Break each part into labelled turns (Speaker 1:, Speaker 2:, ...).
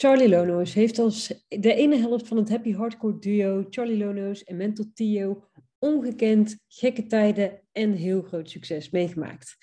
Speaker 1: Charlie Lono's heeft als de ene helft van het happy hardcore duo Charlie Lono's en Mental Tio ongekend, gekke tijden en heel groot succes meegemaakt.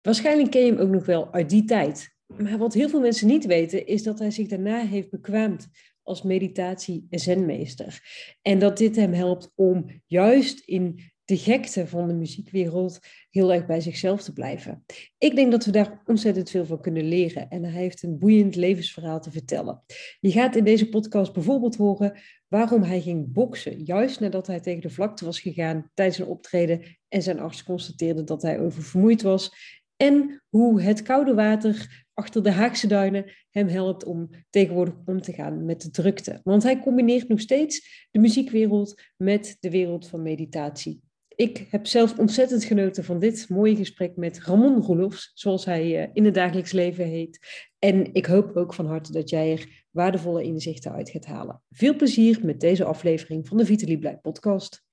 Speaker 1: Waarschijnlijk ken je hem ook nog wel uit die tijd. Maar wat heel veel mensen niet weten, is dat hij zich daarna heeft bekwaamd als meditatie- en zenmeester. En dat dit hem helpt om juist in de gekte van de muziekwereld heel erg bij zichzelf te blijven. Ik denk dat we daar ontzettend veel van kunnen leren en hij heeft een boeiend levensverhaal te vertellen. Je gaat in deze podcast bijvoorbeeld horen waarom hij ging boksen, juist nadat hij tegen de vlakte was gegaan tijdens een optreden en zijn arts constateerde dat hij oververmoeid was. En hoe het koude water achter de Haagse duinen hem helpt om tegenwoordig om te gaan met de drukte. Want hij combineert nog steeds de muziekwereld met de wereld van meditatie. Ik heb zelf ontzettend genoten van dit mooie gesprek met Ramon Roelofs, zoals hij eh, in het dagelijks leven heet. En ik hoop ook van harte dat jij er waardevolle inzichten uit gaat halen. Veel plezier met deze aflevering van de Vitaly Blij podcast.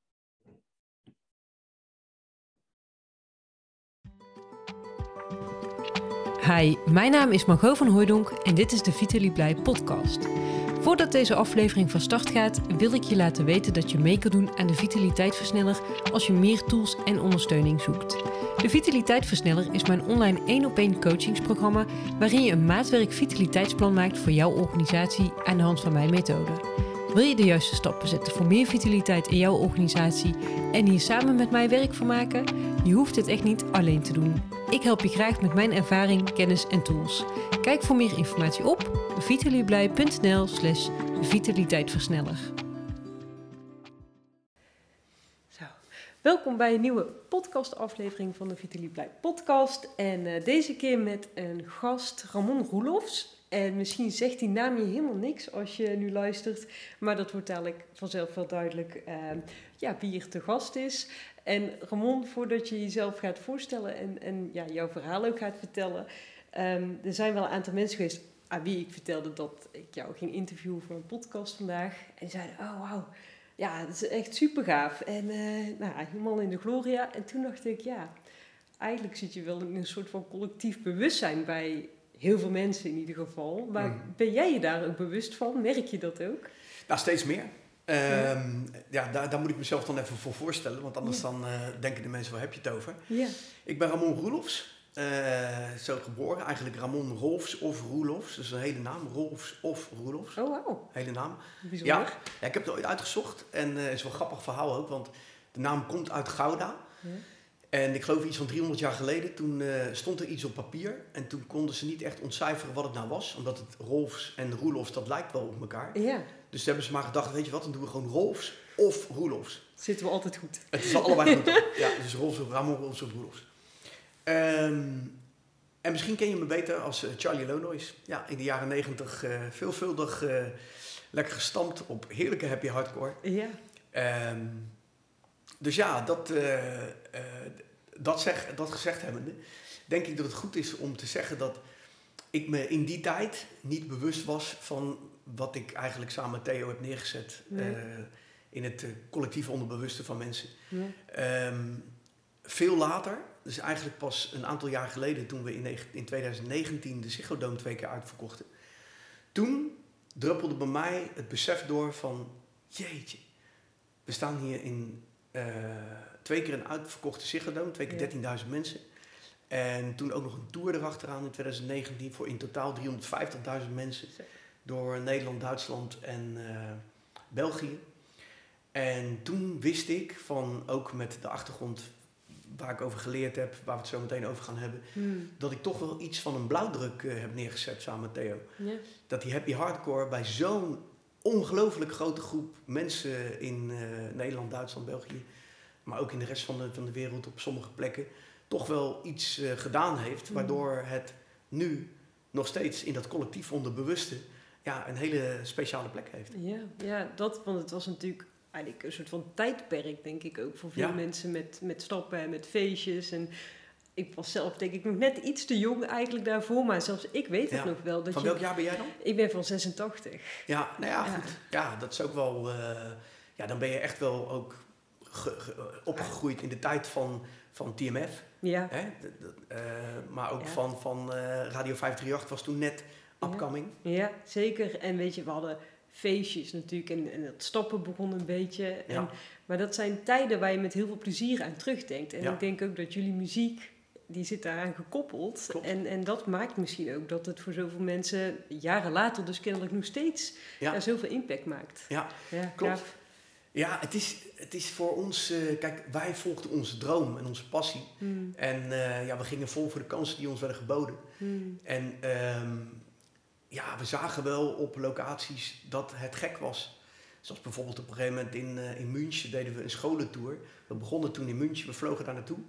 Speaker 1: Hi, mijn naam is Margot van Hooydonk en dit is de Vitaly Blij podcast. Voordat deze aflevering van start gaat, wil ik je laten weten dat je mee kan doen aan de Vitaliteitversneller als je meer tools en ondersteuning zoekt. De Vitaliteitversneller is mijn online 1 op 1 coachingsprogramma waarin je een maatwerk vitaliteitsplan maakt voor jouw organisatie aan de hand van mijn methode. Wil je de juiste stappen zetten voor meer vitaliteit in jouw organisatie en hier samen met mij werk van maken? Je hoeft het echt niet alleen te doen. Ik help je graag met mijn ervaring, kennis en tools. Kijk voor meer informatie op vitalieblij.nl slash vitaliteitversneller. Zo, welkom bij een nieuwe podcastaflevering van de Vitalie Blij podcast. En uh, deze keer met een gast, Ramon Roelofs. En misschien zegt die naam je helemaal niks als je nu luistert. Maar dat wordt dadelijk vanzelf wel duidelijk uh, ja, wie hier te gast is. En Ramon, voordat je jezelf gaat voorstellen en, en ja, jouw verhaal ook gaat vertellen. Um, er zijn wel een aantal mensen geweest aan wie ik vertelde dat ik jou ging interviewen voor een podcast vandaag. En zeiden, oh wauw, ja, dat is echt super gaaf. En uh, nou, helemaal in de gloria. En toen dacht ik, ja, eigenlijk zit je wel in een soort van collectief bewustzijn bij heel veel mensen in ieder geval. Maar mm. ben jij je daar ook bewust van? Merk je dat ook?
Speaker 2: Nou, steeds meer. Um, ja, daar, daar, moet ik mezelf dan even voor voorstellen, want anders ja. dan uh, denken de mensen, waar heb je het over?
Speaker 1: Ja.
Speaker 2: Ik ben Ramon Roelofs, uh, zo geboren, eigenlijk Ramon Rolfs of Roelofs, dat is een hele naam, Rolfs of Roelofs.
Speaker 1: Oh, wow.
Speaker 2: Hele naam.
Speaker 1: Bijzonder.
Speaker 2: Ja, ja, ik heb het ooit uitgezocht en het uh, is wel een grappig verhaal ook, want de naam komt uit Gouda. En ik geloof iets van 300 jaar geleden, toen uh, stond er iets op papier. En toen konden ze niet echt ontcijferen wat het nou was. Omdat het Rolfs en Roelofs, dat lijkt wel op elkaar.
Speaker 1: Ja.
Speaker 2: Dus toen hebben ze maar gedacht, weet je wat, dan doen we gewoon Rolfs of Roelofs.
Speaker 1: Zitten we altijd goed.
Speaker 2: Het is allebei goed. ja, dus Rolfs of Ramon Rolfs of Roelofs. Um, en misschien ken je me beter als uh, Charlie Lonois. Ja, in de jaren negentig uh, veelvuldig uh, lekker gestampt op heerlijke happy hardcore.
Speaker 1: Ja.
Speaker 2: Um, dus ja, dat, uh, uh, dat, zeg, dat gezegd hebbende, denk ik dat het goed is om te zeggen dat ik me in die tijd niet bewust was van wat ik eigenlijk samen met Theo heb neergezet nee. uh, in het collectief onderbewuste van mensen.
Speaker 1: Nee.
Speaker 2: Um, veel later, dus eigenlijk pas een aantal jaar geleden, toen we in, in 2019 de Ziggo Dome twee keer uitverkochten, toen druppelde bij mij het besef door van, jeetje, we staan hier in uh, twee keer een uitverkochte Ziggo twee keer ja. 13.000 mensen. En toen ook nog een tour erachteraan in 2019 voor in totaal 350.000 mensen. Door Nederland, Duitsland en uh, België. En toen wist ik van, ook met de achtergrond waar ik over geleerd heb, waar we het zo meteen over gaan hebben,
Speaker 1: hmm.
Speaker 2: dat ik toch wel iets van een blauwdruk uh, heb neergezet samen met Theo.
Speaker 1: Ja.
Speaker 2: Dat die happy hardcore bij zo'n ongelooflijk grote groep mensen in uh, Nederland, Duitsland, België, maar ook in de rest van de, van de wereld op sommige plekken, toch wel iets uh, gedaan heeft,
Speaker 1: Hmm.
Speaker 2: waardoor het nu nog steeds in dat collectief onderbewuste ja, een hele speciale plek heeft.
Speaker 1: Ja, ja, dat, want het was natuurlijk eigenlijk een soort van tijdperk, denk ik ook, voor veel
Speaker 2: Ja.
Speaker 1: mensen met, met stappen en met feestjes. En ik was zelf, denk ik, nog net iets te jong eigenlijk daarvoor, maar zelfs ik weet het
Speaker 2: Ja.
Speaker 1: nog wel. Dat
Speaker 2: Van
Speaker 1: je,
Speaker 2: welk jaar ben jij dan?
Speaker 1: Ik ben van 86.
Speaker 2: Ja, nou ja,
Speaker 1: Ja.
Speaker 2: goed. Ja, dat is ook wel. uh, ja, dan ben je echt wel ook ge, ge, opgegroeid in de tijd van, van TMF.
Speaker 1: Ja,
Speaker 2: Hè? D- d- uh, maar ook
Speaker 1: Ja.
Speaker 2: van, van uh, Radio 538 was toen net upcoming.
Speaker 1: Ja, zeker. En weet je, we hadden feestjes natuurlijk en, en het stappen begon een beetje. En,
Speaker 2: Ja.
Speaker 1: Maar dat zijn tijden waar je met heel veel plezier aan terugdenkt. En ik denk ook dat jullie muziek, die zit daaraan gekoppeld.
Speaker 2: Klopt.
Speaker 1: En, en dat maakt misschien ook dat het voor zoveel mensen jaren later dus kennelijk nog steeds
Speaker 2: Ja.
Speaker 1: zoveel impact maakt.
Speaker 2: Ja,
Speaker 1: Ja,
Speaker 2: klopt. Ja, het is, het is voor ons... eh, kijk, wij volgden onze droom en onze passie.
Speaker 1: Hmm,
Speaker 2: En eh, ja, we gingen vol voor de kansen die ons werden geboden.
Speaker 1: hmm.
Speaker 2: En ehm, ja, we zagen wel op locaties dat het gek was. Zoals bijvoorbeeld op een gegeven moment in, eh, in München deden we een scholentour. We begonnen toen in München, we vlogen daar naartoe.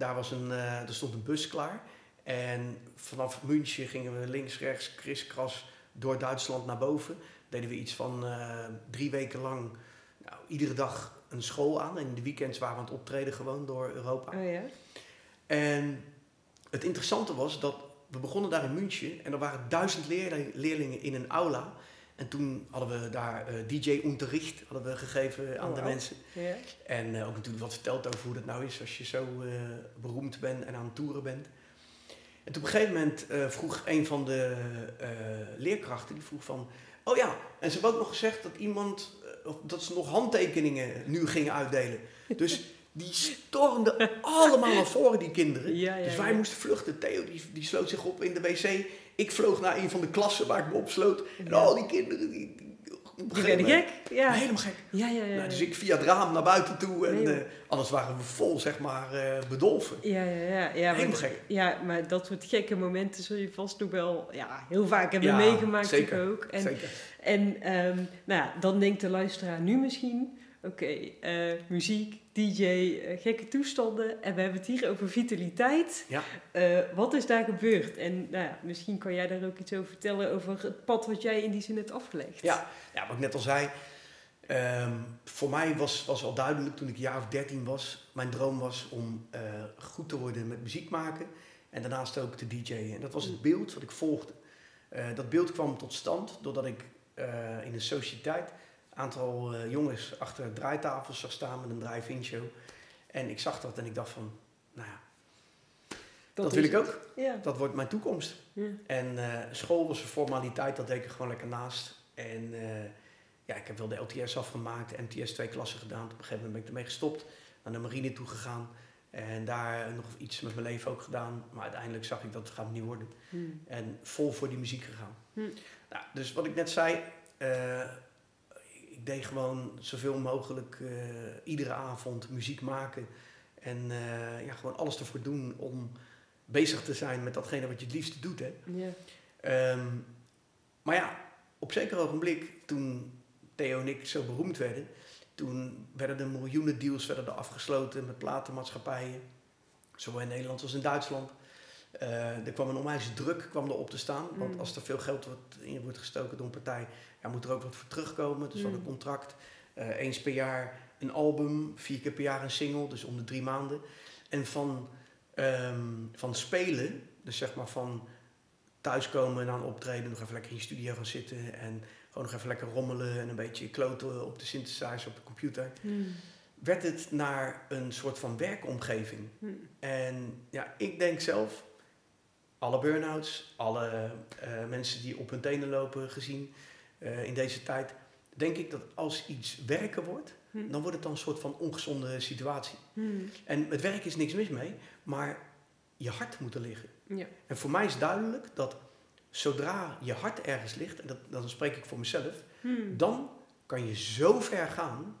Speaker 2: Daar was een, eh, er stond een bus klaar. En vanaf München gingen we links, rechts, kriskras door Duitsland naar boven. Deden we iets van eh, drie weken lang, nou, iedere dag een school aan. En in de weekends waren we aan het optreden gewoon door Europa.
Speaker 1: Oh ja?
Speaker 2: En het interessante was dat we begonnen daar in München en er waren duizend leerling- leerlingen in een aula. En toen hadden we daar eh, DJ-unterricht hadden we gegeven aan
Speaker 1: Oh,
Speaker 2: de
Speaker 1: wauw.
Speaker 2: mensen. En eh, ook natuurlijk wat verteld over hoe dat nou is als je zo eh, beroemd bent en aan het toeren bent. En toen op een gegeven moment vroeg een van de leerkrachten, die vroeg van... Oh ja, en ze hebben ook nog gezegd dat iemand, dat ze nog handtekeningen nu gingen uitdelen. Dus die stormden allemaal naar voren, die kinderen.
Speaker 1: Ja, ja,
Speaker 2: dus wij
Speaker 1: ja.
Speaker 2: moesten vluchten. Theo die, die sloot zich op in de wc. Ik vloog naar een van de klassen waar ik me opsloot. En al die kinderen, die, die,
Speaker 1: werden gek. Ja.
Speaker 2: Helemaal gek.
Speaker 1: Ja, ja, ja.
Speaker 2: Nou, dus ik via het raam naar buiten toe en
Speaker 1: Nee,
Speaker 2: eh, anders waren we vol, zeg maar, eh, bedolven.
Speaker 1: Ja, ja, ja. ja, maar,
Speaker 2: Helemaal gek.
Speaker 1: ja, maar dat soort gekke momenten zul je vast nog wel ja, heel vaak hebben
Speaker 2: Ja,
Speaker 1: meegemaakt
Speaker 2: zeker.
Speaker 1: ook. En,
Speaker 2: Zeker.
Speaker 1: en ehm, nou ja, dan denkt de luisteraar nu misschien, oké, eh, muziek, DJ, eh, gekke toestanden en we hebben het hier over vitaliteit.
Speaker 2: Ja.
Speaker 1: Eh, wat is daar gebeurd? En nou ja, misschien kan jij daar ook iets over vertellen over het pad wat jij in die zin hebt afgelegd.
Speaker 2: Ja, ja, wat ik net al zei. ehm, voor mij was, was al duidelijk toen ik een jaar of dertien was. Mijn droom was om goed te worden met muziek maken. En daarnaast ook te DJ'en. En dat was het beeld wat ik volgde. Dat beeld kwam tot stand doordat ik in een sociëteit aantal eh, jongens achter draaitafels zag staan met een drive-in show. En ik zag dat en ik dacht van, nou ja, dat, wil ik
Speaker 1: het.
Speaker 2: ook.
Speaker 1: Ja.
Speaker 2: Dat wordt mijn toekomst.
Speaker 1: Ja.
Speaker 2: En eh, school was een formaliteit, dat deed ik er gewoon lekker naast. En eh, ja, ik heb wel de LTS afgemaakt, MTS twee klassen gedaan. Op een gegeven moment ben ik ermee gestopt, naar de marine toe gegaan. En daar nog iets met mijn leven ook gedaan. Maar uiteindelijk zag ik dat het gaat niet worden.
Speaker 1: Hmm.
Speaker 2: En vol voor die muziek gegaan.
Speaker 1: Hm.
Speaker 2: Nou, dus wat ik net zei, ik deed gewoon zoveel mogelijk eh, iedere avond muziek maken. En eh, ja, gewoon alles ervoor doen om bezig te zijn met datgene wat je het liefste doet. Hè.
Speaker 1: Ja.
Speaker 2: Ehm, maar ja, op zeker ogenblik, toen Theo en ik zo beroemd werden, toen werden er miljoenen deals werden er afgesloten met platenmaatschappijen, zowel in Nederland als in Duitsland. Eh, er kwam een onwijs druk kwam er op te staan, want
Speaker 1: Mm.
Speaker 2: als er veel geld wordt, in wordt gestoken door een partij, ja, moet er ook wat voor terugkomen. Dus we hadden
Speaker 1: Mm.
Speaker 2: een contract, eh, eens per jaar een album, vier keer per jaar een single, dus om de drie maanden. En van, ehm, van spelen, dus zeg maar van thuiskomen na een optreden, nog even lekker in je studio gaan zitten en gewoon nog even lekker rommelen en een beetje kloten op de synthesizer, op de computer,
Speaker 1: Hmm.
Speaker 2: werd het naar een soort van werkomgeving.
Speaker 1: Hmm.
Speaker 2: En ja, ik denk zelf, alle burn-outs, alle eh, mensen die op hun tenen lopen gezien eh, in deze tijd, denk ik dat als iets werken wordt,
Speaker 1: Hmm.
Speaker 2: dan wordt het dan een soort van ongezonde situatie.
Speaker 1: Hmm.
Speaker 2: En met werk is niks mis mee, maar je hart moet er liggen.
Speaker 1: Ja.
Speaker 2: En voor mij is duidelijk dat zodra je hart ergens ligt, en dat, dan spreek ik voor mezelf,
Speaker 1: Hmm.
Speaker 2: dan kan je zo ver gaan,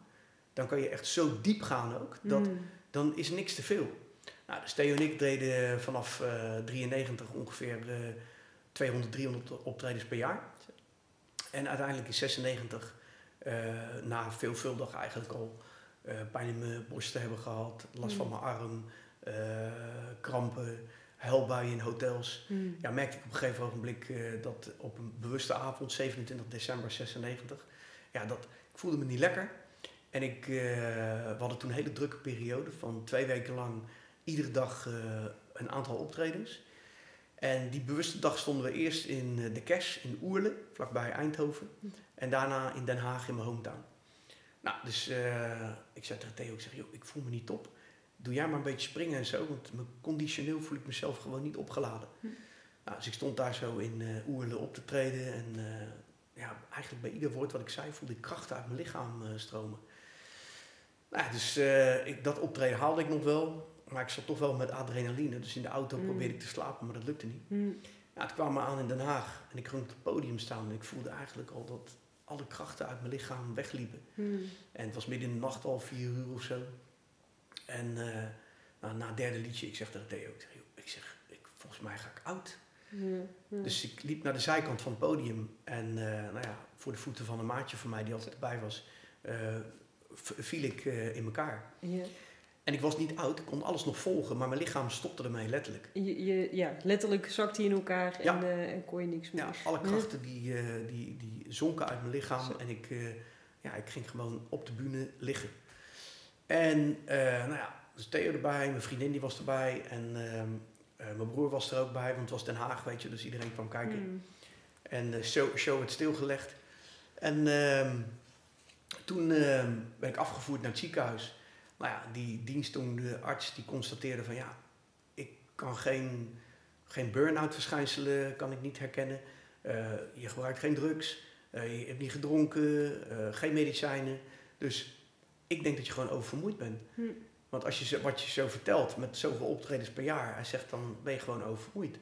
Speaker 2: dan kan je echt zo diep gaan ook, dat dan is niks te veel. Nou, dus Theo en ik deden vanaf eh 93 ongeveer eh 200, 300 optredens per jaar. En uiteindelijk in 96, eh, na veelvuldig eigenlijk al eh, pijn in mijn borst te hebben gehad, last van
Speaker 1: Mm.
Speaker 2: mijn arm, eh, krampen, huilbuien in hotels.
Speaker 1: Hmm.
Speaker 2: Ja, merkte ik op een gegeven ogenblik eh, dat op een bewuste avond, 27 december 96, ja, dat, ik voelde me niet lekker. En ik, eh, we hadden toen een hele drukke periode van twee weken lang iedere dag eh, een aantal optredens. En die bewuste dag stonden we eerst in eh, de Cash in Oerle, vlakbij Eindhoven. En daarna in Den Haag in mijn hometown. Nou, dus eh, ik zei tegen Theo, ik zeg, joh, ik voel me niet top. Doe jij maar een beetje springen en zo, want conditioneel voel ik mezelf gewoon niet opgeladen.
Speaker 1: Hm.
Speaker 2: Nou, dus ik stond daar zo in uh, Oerle op te treden. En ja, eigenlijk bij ieder woord wat ik zei voelde ik krachten uit mijn lichaam stromen. Nou, dus ik, dat optreden haalde ik nog wel. Maar ik zat toch wel met adrenaline. Dus in de auto mm. probeerde ik te slapen, maar dat lukte niet. Mm. Ja, het kwam me aan in Den Haag. En ik ging op het podium staan. En ik voelde eigenlijk al dat alle krachten uit mijn lichaam wegliepen. Mm. En het was midden in de nacht al vier uur of zo. En uh, nou, na het derde liedje, ik zeg tegen Theo, ik zeg, ik zeg ik, volgens mij ga ik oud. Dus ik liep naar de zijkant van het podium. En uh, nou ja, voor de voeten van een maatje van mij die altijd erbij was, uh, viel ik in elkaar. En ik was niet oud, ik kon alles nog volgen, maar mijn lichaam stopte ermee letterlijk.
Speaker 1: Je, je, ja, letterlijk zakte hij in elkaar en, uh, en, kon je niks meer.
Speaker 2: Ja, alle krachten die, uh, die, die zonken uit mijn lichaam en ik, uh, ja, ik ging gewoon op de bühne liggen. En nou ja, dus Theo erbij, mijn vriendin die was erbij en ehm, mijn broer was er ook bij, want het was Den Haag, weet je, dus iedereen kwam kijken. Mm. En de show, show werd stilgelegd. En ehm, toen ehm, ben ik afgevoerd naar het ziekenhuis. Nou ja, die dienstdoende arts die constateerde van ja, ik kan geen, geen burn-out verschijnselen kan ik niet herkennen. Uh, je gebruikt geen drugs, uh, je hebt niet gedronken, uh, geen medicijnen. Dus ik denk dat je gewoon oververmoeid bent. Hm. Want als je wat je zo vertelt met zoveel optredens per jaar, hij zegt dan ben je gewoon oververmoeid.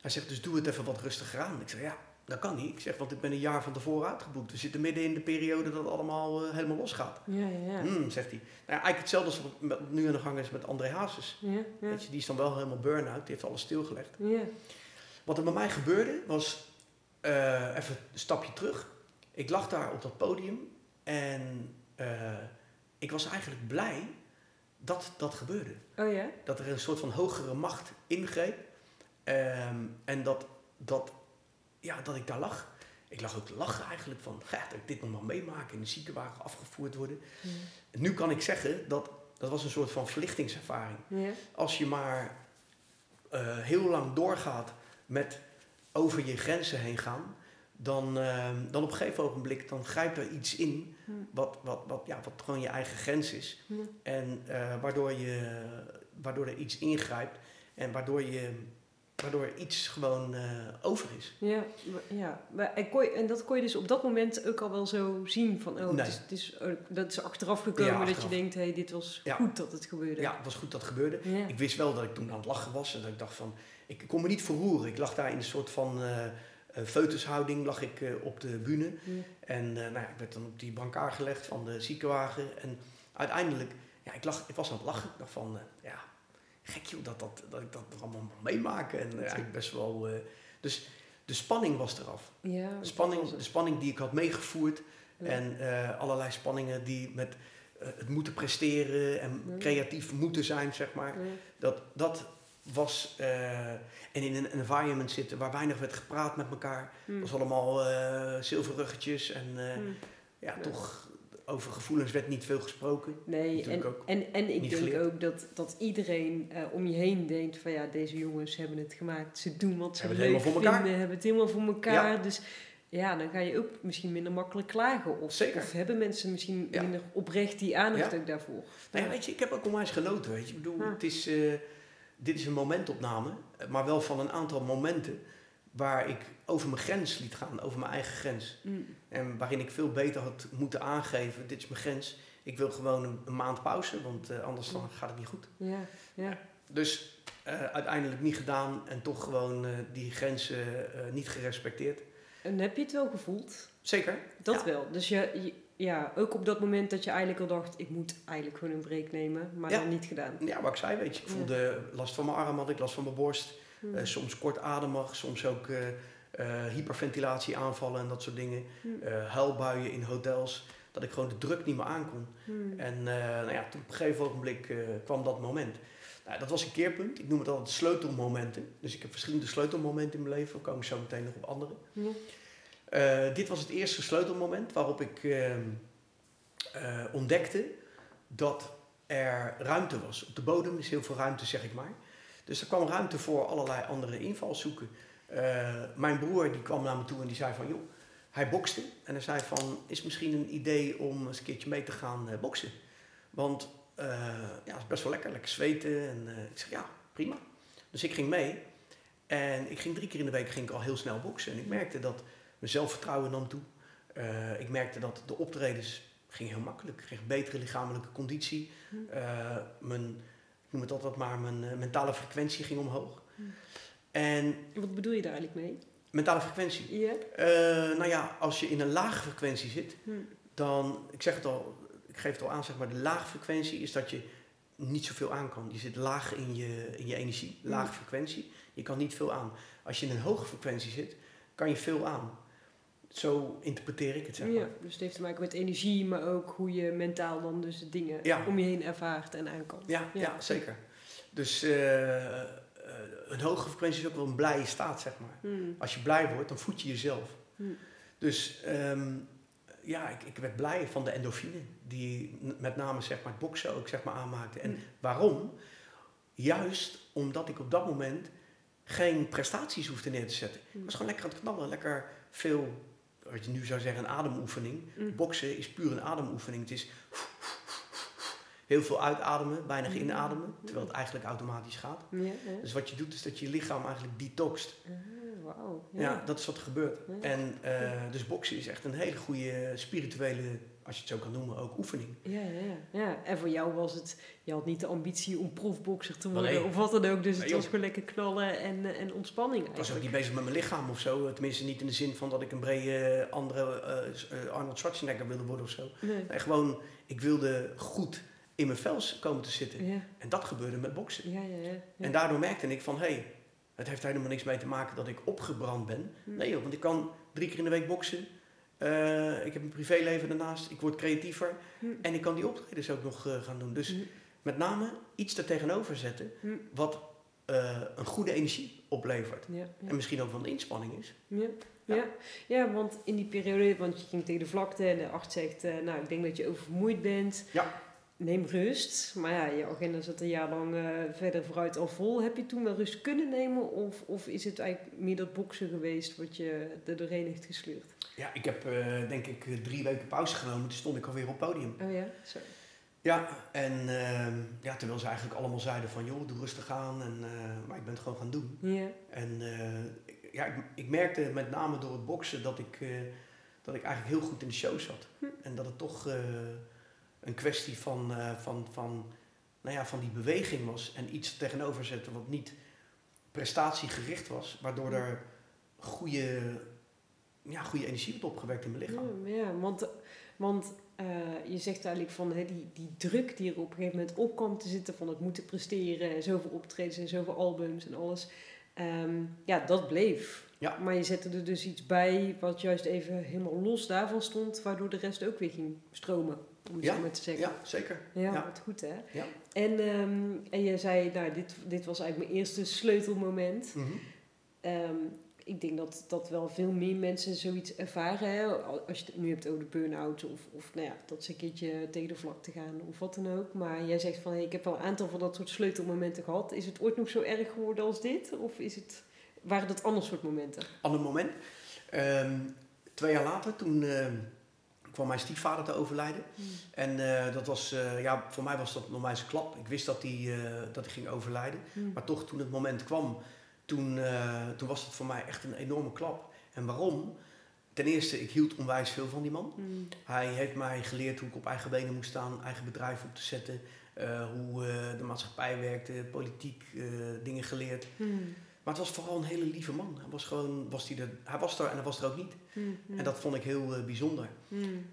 Speaker 2: Hij zegt dus doe het even wat rustiger aan. Ik zeg ja, dat kan niet. Ik zeg, want ik ben een jaar van tevoren uitgeboekt. We zitten midden in de periode dat het allemaal uh, helemaal losgaat.
Speaker 1: Ja, ja, ja.
Speaker 2: Hmm, zegt hij. Nou eigenlijk hetzelfde als wat nu aan de gang is met André Hazes. Ja, ja. Weet je, die is dan wel helemaal burn-out. Die heeft alles stilgelegd. Ja. Wat er bij mij gebeurde was, uh, even een stapje terug. Ik lag daar op dat podium en uh, ik was eigenlijk blij dat dat gebeurde.
Speaker 1: Oh ja?
Speaker 2: Dat er een soort van hogere macht ingreep. Um, en dat, dat ja, dat ik daar lag. Ik lag ook te lachen eigenlijk van, ja, dat ik dit nog maar meemaken, in de ziekenwagen afgevoerd worden. Ja. Nu kan ik zeggen, dat, dat was een soort van verlichtingservaring. Ja. Als je maar uh, heel lang doorgaat met over je grenzen heen gaan, dan, uh, dan op een gegeven ogenblik dan grijpt er iets in wat, wat, wat, ja, wat gewoon je eigen grens is. En uh, waardoor, je, waardoor er iets ingrijpt en waardoor je Waardoor iets gewoon uh, over is.
Speaker 1: Ja, ja. Maar, en, kon je, en dat kon je dus op dat moment ook al wel zo zien. Van, oh, het is, het is, oh, dat is achteraf gekomen dat je denkt, hé, hey, dit was goed dat het gebeurde.
Speaker 2: Ja, het was goed dat het gebeurde. Ik wist wel dat ik toen aan het lachen was. En dat ik dacht van, ik kon me niet verroeren. Ik lag daar in een soort van uh, foetushouding, lag ik op de bühne. En nou ja, ik werd dan op die brancard gelegd van de ziekenwagen. En uiteindelijk, ja, ik, lag, ik was aan het lachen. Ik dacht van, ja gek joh, dat, dat, dat ik dat allemaal mag meemaken. En uh, eigenlijk best wel... Uh, dus de spanning was eraf. Ja, de, spanning, de spanning die ik had meegevoerd. En uh, allerlei spanningen die met het moeten presteren en creatief moeten zijn, zeg maar. Dat, dat was... en in een environment zitten waar weinig werd gepraat met elkaar. Het was allemaal zilverruggetjes en ja, toch over gevoelens werd niet veel gesproken.
Speaker 1: Nee, en, en, en ik denk ook dat, dat iedereen uh, om je heen denkt van ja, deze jongens hebben het gemaakt. Ze doen wat ze hebben leuk vinden, hebben het helemaal voor elkaar. Dus ja, dan ga je ook misschien minder makkelijk klagen. Of,
Speaker 2: Zeker.
Speaker 1: of hebben mensen misschien minder oprecht die aandacht ook daarvoor.
Speaker 2: Nou ja, weet je, ik heb ook onwijs genoten, weet je. Ik bedoel, het is, uh, dit is een momentopname, maar wel van een aantal momenten waar ik over mijn grens liet gaan, over mijn eigen grens. Mm. En waarin ik veel beter had moeten aangeven, dit is mijn grens. Ik wil gewoon een, maand pauze, want uh, anders dan gaat het niet goed.
Speaker 1: Ja, ja.
Speaker 2: Dus uh, uiteindelijk niet gedaan en toch gewoon uh, die grenzen niet gerespecteerd.
Speaker 1: En heb je het wel gevoeld?
Speaker 2: Zeker.
Speaker 1: Dat wel. Dus je, ja, ook op dat moment dat je eigenlijk al dacht, ik moet eigenlijk gewoon een break nemen, maar dan niet gedaan.
Speaker 2: Ja, wat ik zei, weet je, ik voelde last van mijn arm, had ik last van mijn borst. Hmm. soms kortademig, soms ook uh, hyperventilatie aanvallen en dat soort dingen. Hmm. Uh, huilbuien in hotels. Dat ik gewoon de druk niet meer aankon. Hmm. En uh, nou ja, toen op een gegeven ogenblik kwam dat moment. Nou, dat was een keerpunt. Ik noem het altijd sleutelmomenten. Dus ik heb verschillende sleutelmomenten in mijn leven. Daar kom ik zo meteen nog op andere. dit was het eerste sleutelmoment waarop ik ehm, ontdekte dat er ruimte was. Op de bodem is heel veel ruimte, zeg ik maar. Dus er kwam ruimte voor allerlei andere invalshoeken. Uh, mijn broer die kwam naar me toe en die zei van, joh, hij bokste. En hij zei van, is misschien een idee om eens een keertje mee te gaan uh, boksen. Want uh, ja, het is best wel lekker, lekker zweten. En ik zeg, ja, prima. Dus ik ging mee. En ik ging drie keer in de week ging ik al heel snel boksen. En ik merkte dat mijn zelfvertrouwen nam toe. Eh, ik merkte dat de optredens ging heel makkelijk. Ik kreeg betere lichamelijke conditie. Uh, mijn, noem het altijd maar, mijn uh, mentale frequentie ging omhoog. En
Speaker 1: Wat bedoel je daar eigenlijk mee?
Speaker 2: mentale frequentie.
Speaker 1: Ja.
Speaker 2: nou ja, als je in een lage frequentie zit,
Speaker 1: Hm.
Speaker 2: dan, ik zeg het al, ik geef het al aan, zeg maar, de lage frequentie is dat je niet zoveel aan kan. Je zit laag in je, in je energie, lage frequentie. Je kan niet veel aan. Als je in een hoge frequentie zit, kan je veel aan. Zo interpreteer ik het, zeg maar.
Speaker 1: Ja, dus het heeft te maken met energie, maar ook hoe je mentaal dan dus de dingen
Speaker 2: Ja.
Speaker 1: om je heen ervaart en aan kan.
Speaker 2: Ja, ja.
Speaker 1: Ja.
Speaker 2: zeker. Dus eh, eh, een hoge frequentie is ook wel een blije staat, zeg maar.
Speaker 1: Hmm.
Speaker 2: Als je blij wordt, dan voed je jezelf.
Speaker 1: Hmm.
Speaker 2: Dus ehm, ja, ik, ik werd blij van de endorfine die met name zeg maar, het boksen ook zeg maar, aanmaakte. En
Speaker 1: Hmm.
Speaker 2: waarom? Juist omdat ik op dat moment geen prestaties hoefde neer te zetten. Ik was gewoon lekker aan het knallen, lekker veel, wat je nu zou zeggen, een ademoefening.
Speaker 1: Hmm.
Speaker 2: Boksen is puur een ademoefening. Het is heel veel uitademen, weinig inademen, terwijl het eigenlijk automatisch gaat.
Speaker 1: Ja, ja.
Speaker 2: Dus wat je doet is dat je lichaam eigenlijk detoxt.
Speaker 1: Ah, wauw.
Speaker 2: Ja. dat is wat er gebeurt. En eh, dus boksen is echt een hele goede spirituele, als je het zo kan noemen, ook oefening.
Speaker 1: Ja, ja, ja. En voor jou was het, je had niet de ambitie om profbokser te worden
Speaker 2: Nee.
Speaker 1: of wat dan ook. Dus het was gewoon lekker knallen en, eh, en ontspanning
Speaker 2: Ik was ook niet bezig met mijn lichaam of zo. Tenminste niet in de zin van dat ik een brede andere eh, s- eh, Arnold Schwarzenegger wilde worden of zo.
Speaker 1: Nee.
Speaker 2: Nee, gewoon, ik wilde goed in mijn vels komen te zitten.
Speaker 1: Ja,
Speaker 2: En dat gebeurde met boksen.
Speaker 1: ja, ja. ja. ja.
Speaker 2: En daardoor merkte ik van, hé, hey, het heeft helemaal niks mee te maken dat ik opgebrand ben.
Speaker 1: Hm.
Speaker 2: Nee joh, want ik kan drie keer in de week boksen. Eh, ik heb een privéleven daarnaast. Ik word creatiever.
Speaker 1: Hm.
Speaker 2: En ik kan die optredens ook nog eh, gaan doen. Dus
Speaker 1: Hm.
Speaker 2: met name iets er tegenover zetten
Speaker 1: Hm.
Speaker 2: wat eh, een goede energie oplevert.
Speaker 1: Ja, ja.
Speaker 2: En misschien ook een inspanning is.
Speaker 1: Ja.
Speaker 2: Ja.
Speaker 1: Ja. Want in die periode, want je ging tegen de vlakte en de arts zegt, nou ik denk dat je oververmoeid bent.
Speaker 2: Ja.
Speaker 1: Neem rust. Maar ja, je agenda zat een jaar lang verder vooruit al vol. Heb je toen wel rust kunnen nemen of, of is het eigenlijk meer dat boksen geweest wat je er doorheen heeft gesleurd?
Speaker 2: Ja, ik heb eh, denk ik eh, drie weken pauze genomen. Toen stond ik alweer op het podium.
Speaker 1: Oh ja, zo.
Speaker 2: Ja, en ehm, ja, terwijl ze eigenlijk allemaal zeiden van... joh, doe rustig aan. En, eh, maar ik ben het gewoon gaan doen.
Speaker 1: Ja.
Speaker 2: En ik- ja, ik, ik merkte met name door het boksen dat ik, dat ik eigenlijk heel goed in de show zat.
Speaker 1: Hm.
Speaker 2: En dat het toch een kwestie van, van, van, nou ja, van die beweging was. En iets tegenover zetten wat niet prestatiegericht was. Waardoor er goede, ja, goede energie werd opgewekt in mijn lichaam.
Speaker 1: Ja, ja, want, want eh, je zegt eigenlijk van hè, die, die druk die er op een gegeven moment op kwam te zitten van het moeten presteren en zoveel optredens en zoveel albums en alles. Ehm, ja, dat bleef.
Speaker 2: Ja.
Speaker 1: Maar je zette er dus iets bij wat juist even helemaal los daarvan stond, waardoor de rest ook weer ging stromen, om het
Speaker 2: Ja,
Speaker 1: zo maar te zeggen.
Speaker 2: Ja, zeker.
Speaker 1: Ja,
Speaker 2: Ja.
Speaker 1: wat goed hè.
Speaker 2: Ja.
Speaker 1: En, ehm, en je zei, nou, dit, dit was eigenlijk mijn eerste sleutelmoment.
Speaker 2: Mhm.
Speaker 1: Ehm, ik denk dat, dat wel veel meer mensen zoiets ervaren. Hè? Als je het nu hebt over de burn-out of, of nou ja, dat ze een keertje tegen de vlakte gaan of wat dan ook. Maar jij zegt van hey, ik heb wel een aantal van dat soort sleutelmomenten gehad. Is het ooit nog zo erg geworden als dit? Of is het, waren dat ander soort momenten?
Speaker 2: ander moment. Ehm, twee jaar later, toen ehm, kwam mijn stiefvader te overlijden. En eh, dat was, eh, ja, voor mij was dat nog maar eens een klap. Ik wist dat hij, eh, dat hij ging overlijden.
Speaker 1: Hmm.
Speaker 2: Maar toch, toen het moment kwam, toen, eh, toen was het voor mij echt een enorme klap. En waarom? Ten eerste, ik hield onwijs veel van die man.
Speaker 1: Hmm.
Speaker 2: Hij heeft mij geleerd hoe ik op eigen benen moest staan, eigen bedrijf op te zetten. eh, hoe eh, de maatschappij werkte, politiek, dingen geleerd.
Speaker 1: Hmm.
Speaker 2: Maar het was vooral een hele lieve man. Hij was gewoon, was hij, er, hij was er en hij was er ook niet.
Speaker 1: Hmm.
Speaker 2: En dat vond ik heel bijzonder.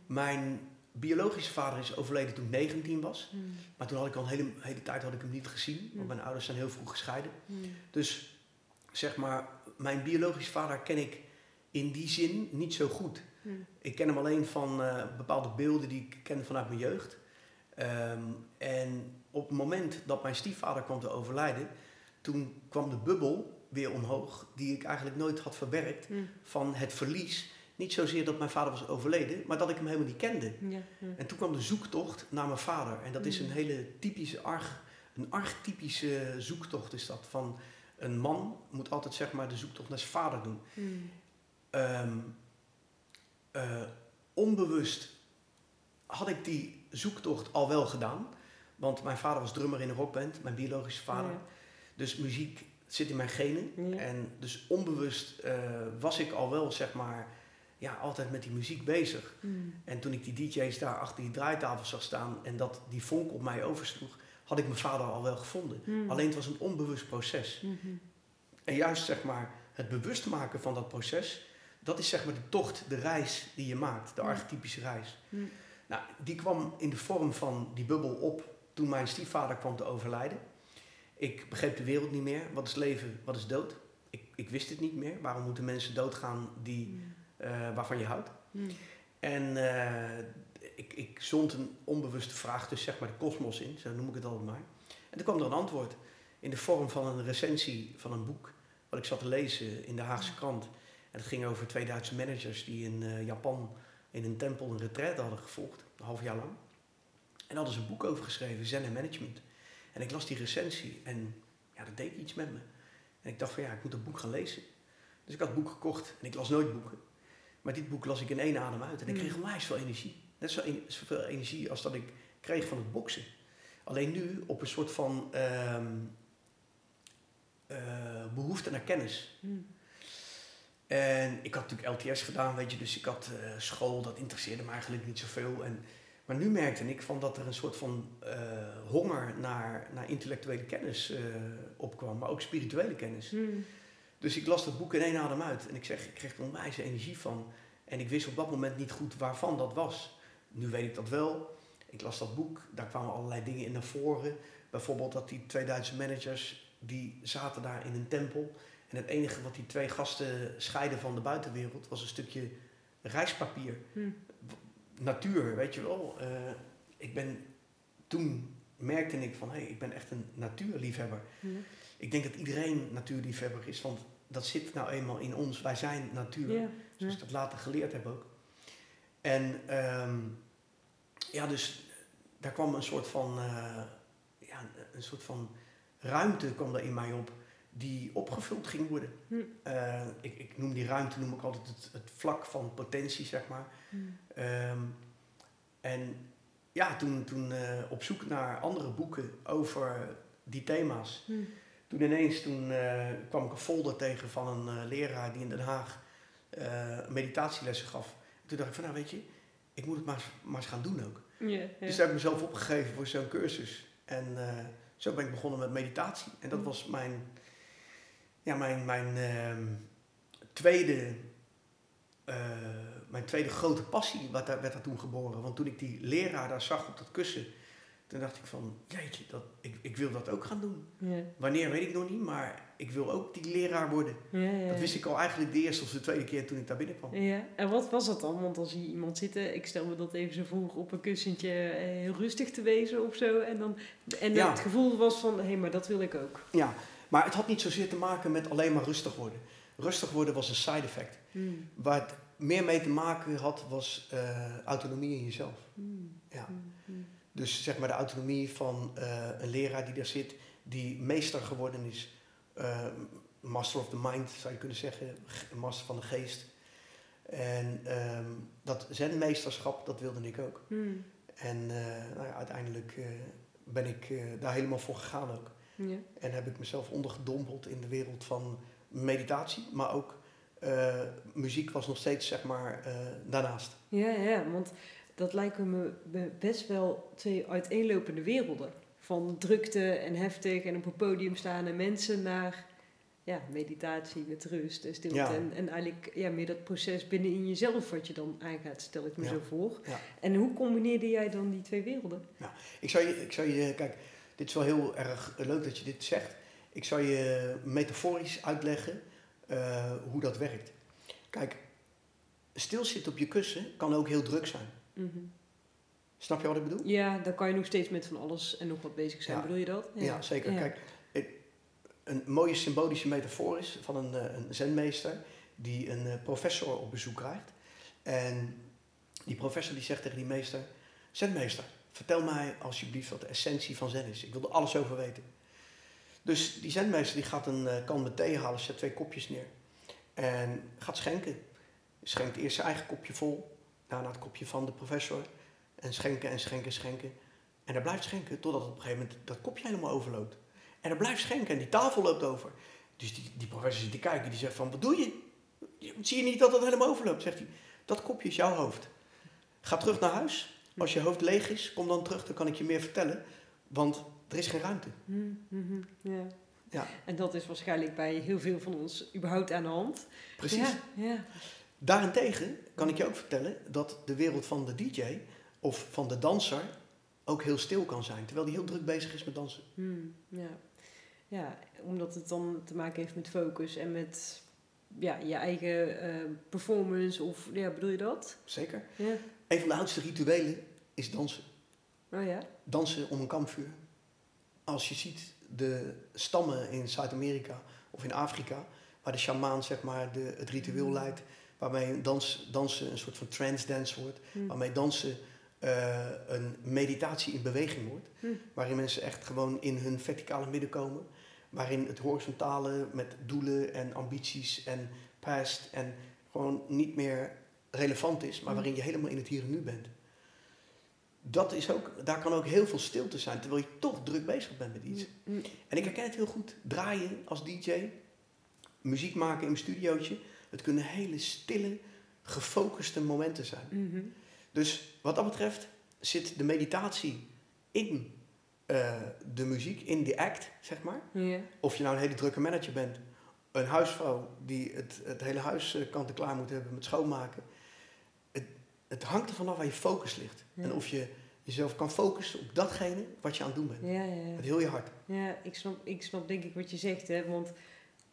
Speaker 2: Mijn biologische vader is overleden toen ik 19 was. Maar toen had ik al een hele, hele tijd had ik hem niet gezien.
Speaker 1: Mm.
Speaker 2: Want mijn ouders zijn heel vroeg gescheiden. Dus zeg maar, mijn biologische vader ken ik in die zin niet zo goed.
Speaker 1: Hmm.
Speaker 2: Ik ken hem alleen van eh, bepaalde beelden die ik ken vanuit mijn jeugd. Ehm, en op het moment dat mijn stiefvader kwam te overlijden, toen kwam de bubbel weer omhoog, die ik eigenlijk nooit had verwerkt,
Speaker 1: Hmm.
Speaker 2: van het verlies. Niet zozeer dat mijn vader was overleden, maar dat ik hem helemaal niet kende.
Speaker 1: Ja. Ja.
Speaker 2: En toen kwam de zoektocht naar mijn vader. En dat is
Speaker 1: Mm.
Speaker 2: een hele typische, arg, een archetypische zoektocht is dat. Van een man moet altijd zeg maar de zoektocht naar zijn vader doen.
Speaker 1: Hmm.
Speaker 2: Ehm, eh, onbewust had ik die zoektocht al wel gedaan. Want mijn vader was drummer in een rockband, mijn biologische vader.
Speaker 1: Ja.
Speaker 2: Dus muziek zit in mijn genen.
Speaker 1: Ja.
Speaker 2: En dus onbewust eh, was ik al wel, zeg maar, ja, altijd met die muziek bezig.
Speaker 1: Mm.
Speaker 2: En toen ik die DJ's daar achter die draaitafel zag staan en dat die vonk op mij oversloeg, had ik mijn vader al wel gevonden.
Speaker 1: Mm.
Speaker 2: Alleen het was een onbewust proces.
Speaker 1: Mhm.
Speaker 2: En juist zeg maar het bewust maken van dat proces, dat is zeg maar de tocht, de reis die je maakt, de
Speaker 1: Ja.
Speaker 2: archetypische reis.
Speaker 1: Mm.
Speaker 2: Nou, die kwam in de vorm van die bubbel op toen mijn stiefvader kwam te overlijden. Ik begreep de wereld niet meer. Wat is leven, wat is dood? Ik, ik wist het niet meer. Waarom moeten mensen doodgaan die, eh, waarvan je houdt? En eh, ik, ik zond een onbewuste vraag, dus zeg maar de kosmos in, zo noem ik het altijd maar. En toen kwam er een antwoord in de vorm van een recensie van een boek, wat ik zat te lezen in de Haagse krant. En het ging over twee Duitse managers die in eh, Japan in een tempel een retraite hadden gevolgd, een half jaar lang. En daar hadden ze een boek over geschreven, Zen en Management. En ik las die recensie en ja, dat deed iets met me. En ik dacht van ja, ik moet dat boek gaan lezen. Dus ik had het boek gekocht en ik las nooit boeken. Maar dit boek las ik in één adem uit en ik
Speaker 1: Mm.
Speaker 2: kreeg onwijs veel energie. Net zo en- zoveel energie als dat ik kreeg van het boksen. Alleen nu op een soort van ehm, eh, behoefte naar kennis.
Speaker 1: Mm.
Speaker 2: En ik had natuurlijk LTS gedaan, weet je, dus ik had eh, school, dat interesseerde me eigenlijk niet zoveel. En, maar nu merkte ik van dat er een soort van eh, honger naar, naar intellectuele kennis opkwam, maar ook spirituele kennis.
Speaker 1: Mm.
Speaker 2: Dus ik las dat boek in één adem uit en ik zeg, ik kreeg er onwijs energie van. En ik wist op dat moment niet goed waarvan dat was. Nu weet ik dat wel. Ik las dat boek, daar kwamen allerlei dingen in naar voren. Bijvoorbeeld dat die twee Duitse managers, die zaten daar in een tempel. En het enige wat die twee gasten scheiden van de buitenwereld was een stukje reispapier.
Speaker 1: Mm.
Speaker 2: Natuur, weet je wel. Eh, ik ben, toen merkte ik van, hé, hey, ik ben echt een natuurliefhebber.
Speaker 1: Mm.
Speaker 2: Ik denk dat iedereen natuurliefhebber is, want dat zit nou eenmaal in ons. Wij zijn natuur, zoals ik dat later geleerd heb ook. En ehm, ja, dus daar kwam een soort van, eh, ja, een soort van ruimte kwam er in mij op die opgevuld ging worden.
Speaker 1: Hm.
Speaker 2: Eh, ik, ik noem die ruimte noem ik altijd het, het vlak van potentie, zeg maar.
Speaker 1: Mm.
Speaker 2: Ehm, en ja, toen, toen eh, op zoek naar andere boeken over die thema's.
Speaker 1: Mm.
Speaker 2: Toen ineens toen, kwam ik een folder tegen van een leraar die in Den Haag meditatielessen gaf. Toen dacht ik van nou weet je, ik moet het maar, maar eens gaan doen ook. Dus daar heb ik mezelf opgegeven voor zo'n cursus. En eh, zo ben ik begonnen met meditatie. En dat
Speaker 1: Mm.
Speaker 2: was mijn, ja, mijn, mijn ehm, tweede, eh, mijn tweede grote passie wat daar, werd daar toen geboren. Want toen ik die leraar daar zag op dat kussen, toen dacht ik van, jeetje, dat, ik, ik wil dat ook gaan doen.
Speaker 1: Ja.
Speaker 2: Wanneer weet ik nog niet, maar ik wil ook die leraar worden.
Speaker 1: Ja, ja,
Speaker 2: Dat
Speaker 1: ja.
Speaker 2: wist ik al eigenlijk de eerste of de tweede keer toen ik daar binnenkwam.
Speaker 1: Ja, en wat was dat dan? Want dan zie je iemand zitten, ik stel me dat even zo voor, op een kussentje eh, heel rustig te wezen of zo. En, dan, en
Speaker 2: Ja.
Speaker 1: het gevoel was van, hé, maar dat wil ik ook.
Speaker 2: Ja, maar het had niet zozeer te maken met alleen maar rustig worden. Rustig worden was een side effect.
Speaker 1: Mm.
Speaker 2: Waar het meer mee te maken had, was eh, autonomie in jezelf.
Speaker 1: Mm.
Speaker 2: Ja.
Speaker 1: Mm.
Speaker 2: Dus zeg maar de autonomie van eh, een leraar die daar zit, die meester geworden is. Eh, master of the mind, zou je kunnen zeggen. Ge- Master van de geest. En ehm, dat zenmeesterschap, dat wilde ik ook.
Speaker 1: Mm.
Speaker 2: En eh, nou ja, uiteindelijk ben ik daar helemaal voor gegaan ook.
Speaker 1: Ja.
Speaker 2: En heb ik mezelf ondergedompeld in de wereld van meditatie. Maar ook muziek was nog steeds, zeg maar, daarnaast.
Speaker 1: Ja, ja, want dat lijken me best wel twee uiteenlopende werelden. Van drukte en heftig en op een podium staan en mensen naar ja, meditatie met rust en stilte.
Speaker 2: Ja.
Speaker 1: En, en eigenlijk ja, meer dat proces binnenin jezelf wat je dan aangaat, stel ik me
Speaker 2: Ja.
Speaker 1: zo voor.
Speaker 2: Ja.
Speaker 1: En hoe combineerde jij dan die twee werelden?
Speaker 2: Ik zou je, ik zou je, kijk, dit is wel heel erg leuk dat je dit zegt. Ik zou je metaforisch uitleggen eh, hoe dat werkt. Kijk, stilzitten op je kussen kan ook heel druk zijn.
Speaker 1: Mhm.
Speaker 2: Snap je wat ik bedoel?
Speaker 1: Ja, dan kan je nog steeds met van alles en nog wat bezig zijn.
Speaker 2: Ja.
Speaker 1: Bedoel je dat?
Speaker 2: Ja, zeker. Kijk, een mooie symbolische metafoor is van een, eh, een zenmeester die een eh, professor op bezoek krijgt. En die professor die zegt tegen die meester, zenmeester, vertel mij alsjeblieft wat de essentie van zen is. Ik wil er alles over weten. Dus die zenmeester die gaat een eh, kan met thee halen, zet twee kopjes neer. En gaat schenken. Schenkt eerst zijn eigen kopje vol, daarna het kopje van de professor. En schenken en schenken en schenken. En hij blijft schenken totdat op een gegeven moment dat kopje helemaal overloopt. En hij blijft schenken en die tafel loopt over. Dus die, die professor zit te kijken, die zegt van, wat doe je? Zie je niet dat dat helemaal overloopt? Zegt hij, dat kopje is jouw hoofd. Ga terug naar huis. Als je hoofd leeg is, kom dan terug, dan kan ik je meer vertellen. Want er is geen ruimte.
Speaker 1: Mm, mhm, ja.
Speaker 2: Ja.
Speaker 1: En dat is waarschijnlijk bij heel veel van ons überhaupt aan de hand.
Speaker 2: Precies.
Speaker 1: Ja, ja.
Speaker 2: Daarentegen kan ik je ook vertellen dat de wereld van de DJ of van de danser ook heel stil kan zijn. Terwijl die heel druk bezig is met dansen.
Speaker 1: Hmm, ja. ja, omdat het dan te maken heeft met focus en met ja, je eigen eh, performance. Of ja, bedoel je dat?
Speaker 2: Zeker.
Speaker 1: Ja.
Speaker 2: Een van de oudste rituelen is dansen.
Speaker 1: Oh ja?
Speaker 2: Dansen om een kampvuur. Als je ziet de stammen in Zuid-Amerika of in Afrika, waar de shamaan zeg maar de, het ritueel
Speaker 1: Hmm.
Speaker 2: leidt, waarmee dans, dansen een soort van trance dance wordt,
Speaker 1: Hmm.
Speaker 2: waarmee dansen eh, een meditatie in beweging wordt,
Speaker 1: Hmm.
Speaker 2: waarin mensen echt gewoon in hun verticale midden komen, waarin het horizontale met doelen en ambities en past en gewoon niet meer relevant is, maar
Speaker 1: Hmm.
Speaker 2: waarin je helemaal in het hier en nu bent. Dat is ook, daar kan ook heel veel stilte zijn, terwijl je toch druk bezig bent met iets. En ik herken het heel goed. Draaien als DJ, muziek maken in mijn studiootje. Het kunnen hele stille, gefocuste momenten zijn.
Speaker 1: mhm.
Speaker 2: Dus wat dat betreft zit de meditatie in eh, de muziek, in de act, zeg maar. Of je nou een hele drukke manager bent, een huisvrouw die het, het hele huis eh, kant en klaar moet hebben met schoonmaken. Het, het hangt ervan af waar je focus ligt. En of je jezelf kan focussen op datgene wat je aan het doen bent.
Speaker 1: Ja, ja, ja.
Speaker 2: Met heel je hart.
Speaker 1: Ja, ik snap, ik snap denk ik wat je zegt, hè. Want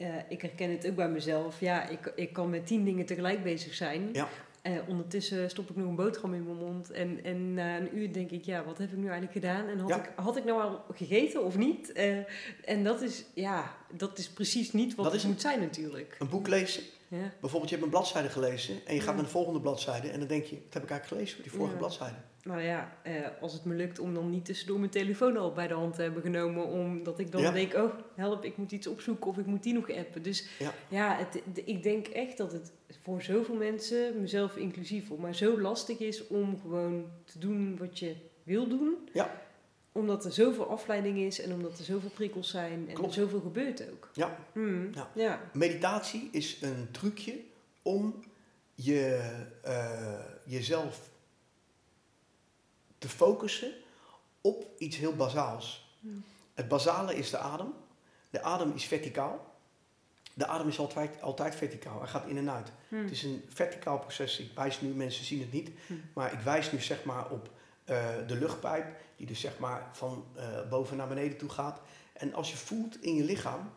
Speaker 1: eh, ik herken het ook bij mezelf. Ja, ik, ik kan met tien dingen tegelijk bezig zijn.
Speaker 2: Ja.
Speaker 1: Eh, ondertussen stop ik nog een boterham in mijn mond. En, en na een uur denk ik, ja, wat heb ik nu eigenlijk gedaan? En had,
Speaker 2: Ja.
Speaker 1: ik, had ik nou al gegeten of niet? Eh, en dat is, ja, dat is precies niet wat
Speaker 2: Dat
Speaker 1: het
Speaker 2: is
Speaker 1: moet zijn natuurlijk.
Speaker 2: Een boek lezen.
Speaker 1: Ja.
Speaker 2: Bijvoorbeeld, je hebt een bladzijde gelezen en je gaat naar de volgende bladzijde en dan denk je, wat heb ik eigenlijk gelezen op die vorige bladzijde?
Speaker 1: Nou ja, eh, als het me lukt om dan niet tussendoor mijn telefoon al bij de hand te hebben genomen, omdat ik dan
Speaker 2: Ja.
Speaker 1: denk, oh help, ik moet iets opzoeken of ik moet die nog appen. Dus
Speaker 2: Ja.
Speaker 1: ja, het, de- ik denk echt dat het voor zoveel mensen, mezelf inclusief, maar zo lastig is om gewoon te doen wat je wil doen.
Speaker 2: Ja.
Speaker 1: Omdat er zoveel afleiding is en omdat er zoveel prikkels zijn en
Speaker 2: Klopt.
Speaker 1: er zoveel gebeurt ook.
Speaker 2: Ja.
Speaker 1: Hmm,
Speaker 2: Ja.
Speaker 1: ja.
Speaker 2: Meditatie is een trucje om je, eh, jezelf te focussen op iets heel bazaals. Het basale is de adem. De adem is verticaal. De adem is altijd, altijd verticaal. Hij gaat in en uit.
Speaker 1: Hmm.
Speaker 2: Het is een verticaal proces. Ik wijs nu, mensen zien het niet,
Speaker 1: Hm.
Speaker 2: maar ik wijs nu zeg maar op eh, de luchtpijp, die dus zeg maar van eh, boven naar beneden toe gaat. En als je voelt in je lichaam.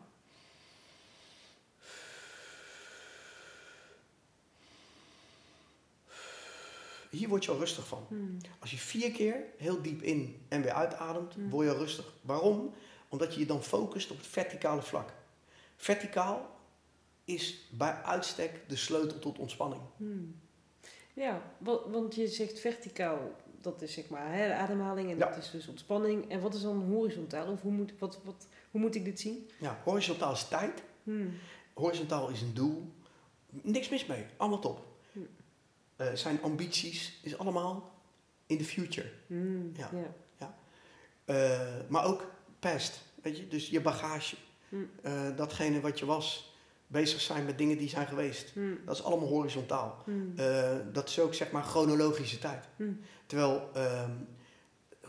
Speaker 2: Hier word je al rustig van.
Speaker 1: Hmm.
Speaker 2: Als je vier keer heel diep in en weer uitademt,
Speaker 1: Mm.
Speaker 2: word je al rustig. Waarom? Omdat je je dan focust op het verticale vlak. Verticaal is bij uitstek de sleutel tot ontspanning.
Speaker 1: Hmm. Ja, wa- want je zegt verticaal, dat is zeg maar hè, de ademhaling en
Speaker 2: Ja.
Speaker 1: dat is dus ontspanning. En wat is dan horizontaal? Of hoe moet, wat, wat, hoe moet ik dit zien?
Speaker 2: Ja, horizontaal is tijd.
Speaker 1: Hmm.
Speaker 2: Horizontaal is een doel. Niks mis mee. Allemaal top. Eh, zijn ambities is allemaal in the future.
Speaker 1: Hmm.
Speaker 2: Ja.
Speaker 1: Ja.
Speaker 2: Eh, maar ook past. Weet je? Dus je bagage.
Speaker 1: Hm.
Speaker 2: Eh, datgene wat je was. Bezig zijn met dingen die zijn geweest.
Speaker 1: Hmm.
Speaker 2: Dat is allemaal horizontaal. Dat is ook zeg maar chronologische tijd. Terwijl ehm,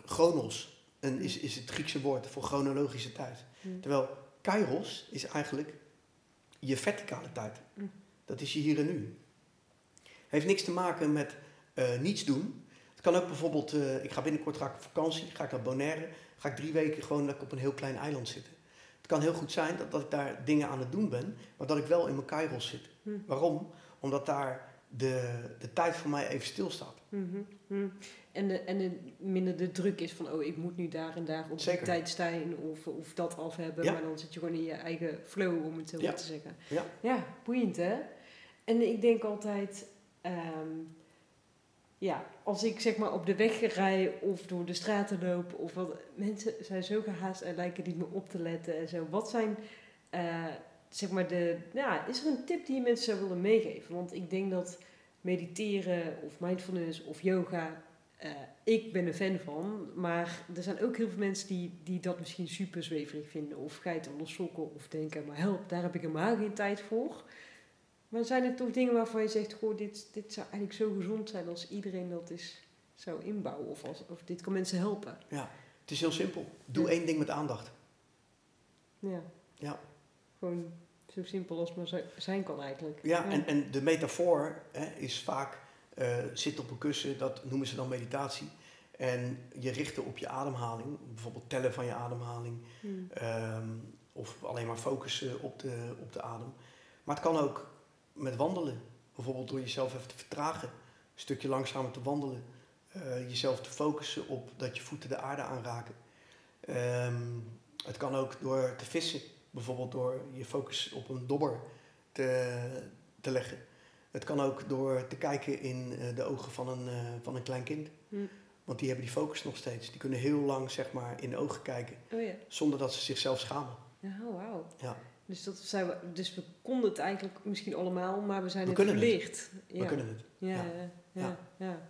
Speaker 2: chronos een, is, is het Griekse woord voor chronologische tijd. Terwijl kairos is eigenlijk je verticale tijd.
Speaker 1: Mm.
Speaker 2: Dat is je hier en nu. Heeft niks te maken met eh, niets doen. Het kan ook bijvoorbeeld, eh, ik ga binnenkort ga ik op vakantie, ga ik naar Bonaire, ga ik drie weken gewoon op een heel klein eiland zitten. Het kan heel goed zijn dat, dat ik daar dingen aan het doen ben, maar dat ik wel in mijn kairos zit.
Speaker 1: Hmm.
Speaker 2: Waarom? Omdat daar de, de tijd voor mij even stilstaat.
Speaker 1: Mhm. Hmm. En, de, en de, minder de druk is van, oh, ik moet nu daar en daar op die tijd staan of, of dat af hebben.
Speaker 2: Ja.
Speaker 1: Maar dan zit je gewoon in je eigen flow, om het zo
Speaker 2: Ja.
Speaker 1: maar te zeggen.
Speaker 2: Ja.
Speaker 1: Ja, boeiend hè? En ik denk altijd, ehm, ja, als ik zeg maar op de weg rij of door de straten loop of wat, mensen zijn zo gehaast en lijken niet meer op te letten en zo. Wat zijn, eh, zeg maar de, ja, is er een tip die je mensen zou willen meegeven? Want ik denk dat mediteren of mindfulness of yoga, eh, ik ben een fan van, maar er zijn ook heel veel mensen die, die dat misschien super zweverig vinden. Of geiten onder sokken of denken, maar help, daar heb ik helemaal geen tijd voor. Maar zijn er toch dingen waarvan je zegt, goh, dit, dit zou eigenlijk zo gezond zijn als iedereen dat is zou inbouwen? Of, als, of dit kan mensen helpen?
Speaker 2: Ja, het is heel simpel. Doe
Speaker 1: Ja.
Speaker 2: één ding met aandacht.
Speaker 1: Ja.
Speaker 2: Ja.
Speaker 1: Gewoon zo simpel als maar zijn kan eigenlijk.
Speaker 2: Ja, En, en de metafoor hè, is vaak eh zit op een kussen, dat noemen ze dan meditatie. En je richten op je ademhaling, bijvoorbeeld tellen van je ademhaling,
Speaker 1: Hmm.
Speaker 2: ehm, of alleen maar focussen op de, op de adem. Maar het kan ook met wandelen, bijvoorbeeld door jezelf even te vertragen, een stukje langzamer te wandelen, eh, jezelf te focussen op dat je voeten de aarde aanraken. Ehm, het kan ook door te vissen, bijvoorbeeld door je focus op een dobber te, te leggen. Het kan ook door te kijken in eh, de ogen van een, eh, van een klein kind.
Speaker 1: Hmm.
Speaker 2: Want die hebben die focus nog steeds. Die kunnen heel lang zeg maar, in de ogen kijken
Speaker 1: Oh
Speaker 2: zonder dat ze zichzelf schamen.
Speaker 1: Oh, wauw.
Speaker 2: Ja.
Speaker 1: Dus, dat zijn we, dus we konden het eigenlijk misschien allemaal, maar we zijn
Speaker 2: We
Speaker 1: het verlicht.
Speaker 2: We
Speaker 1: Ja.
Speaker 2: kunnen het.
Speaker 1: Ja,
Speaker 2: Ja.
Speaker 1: ja, ja.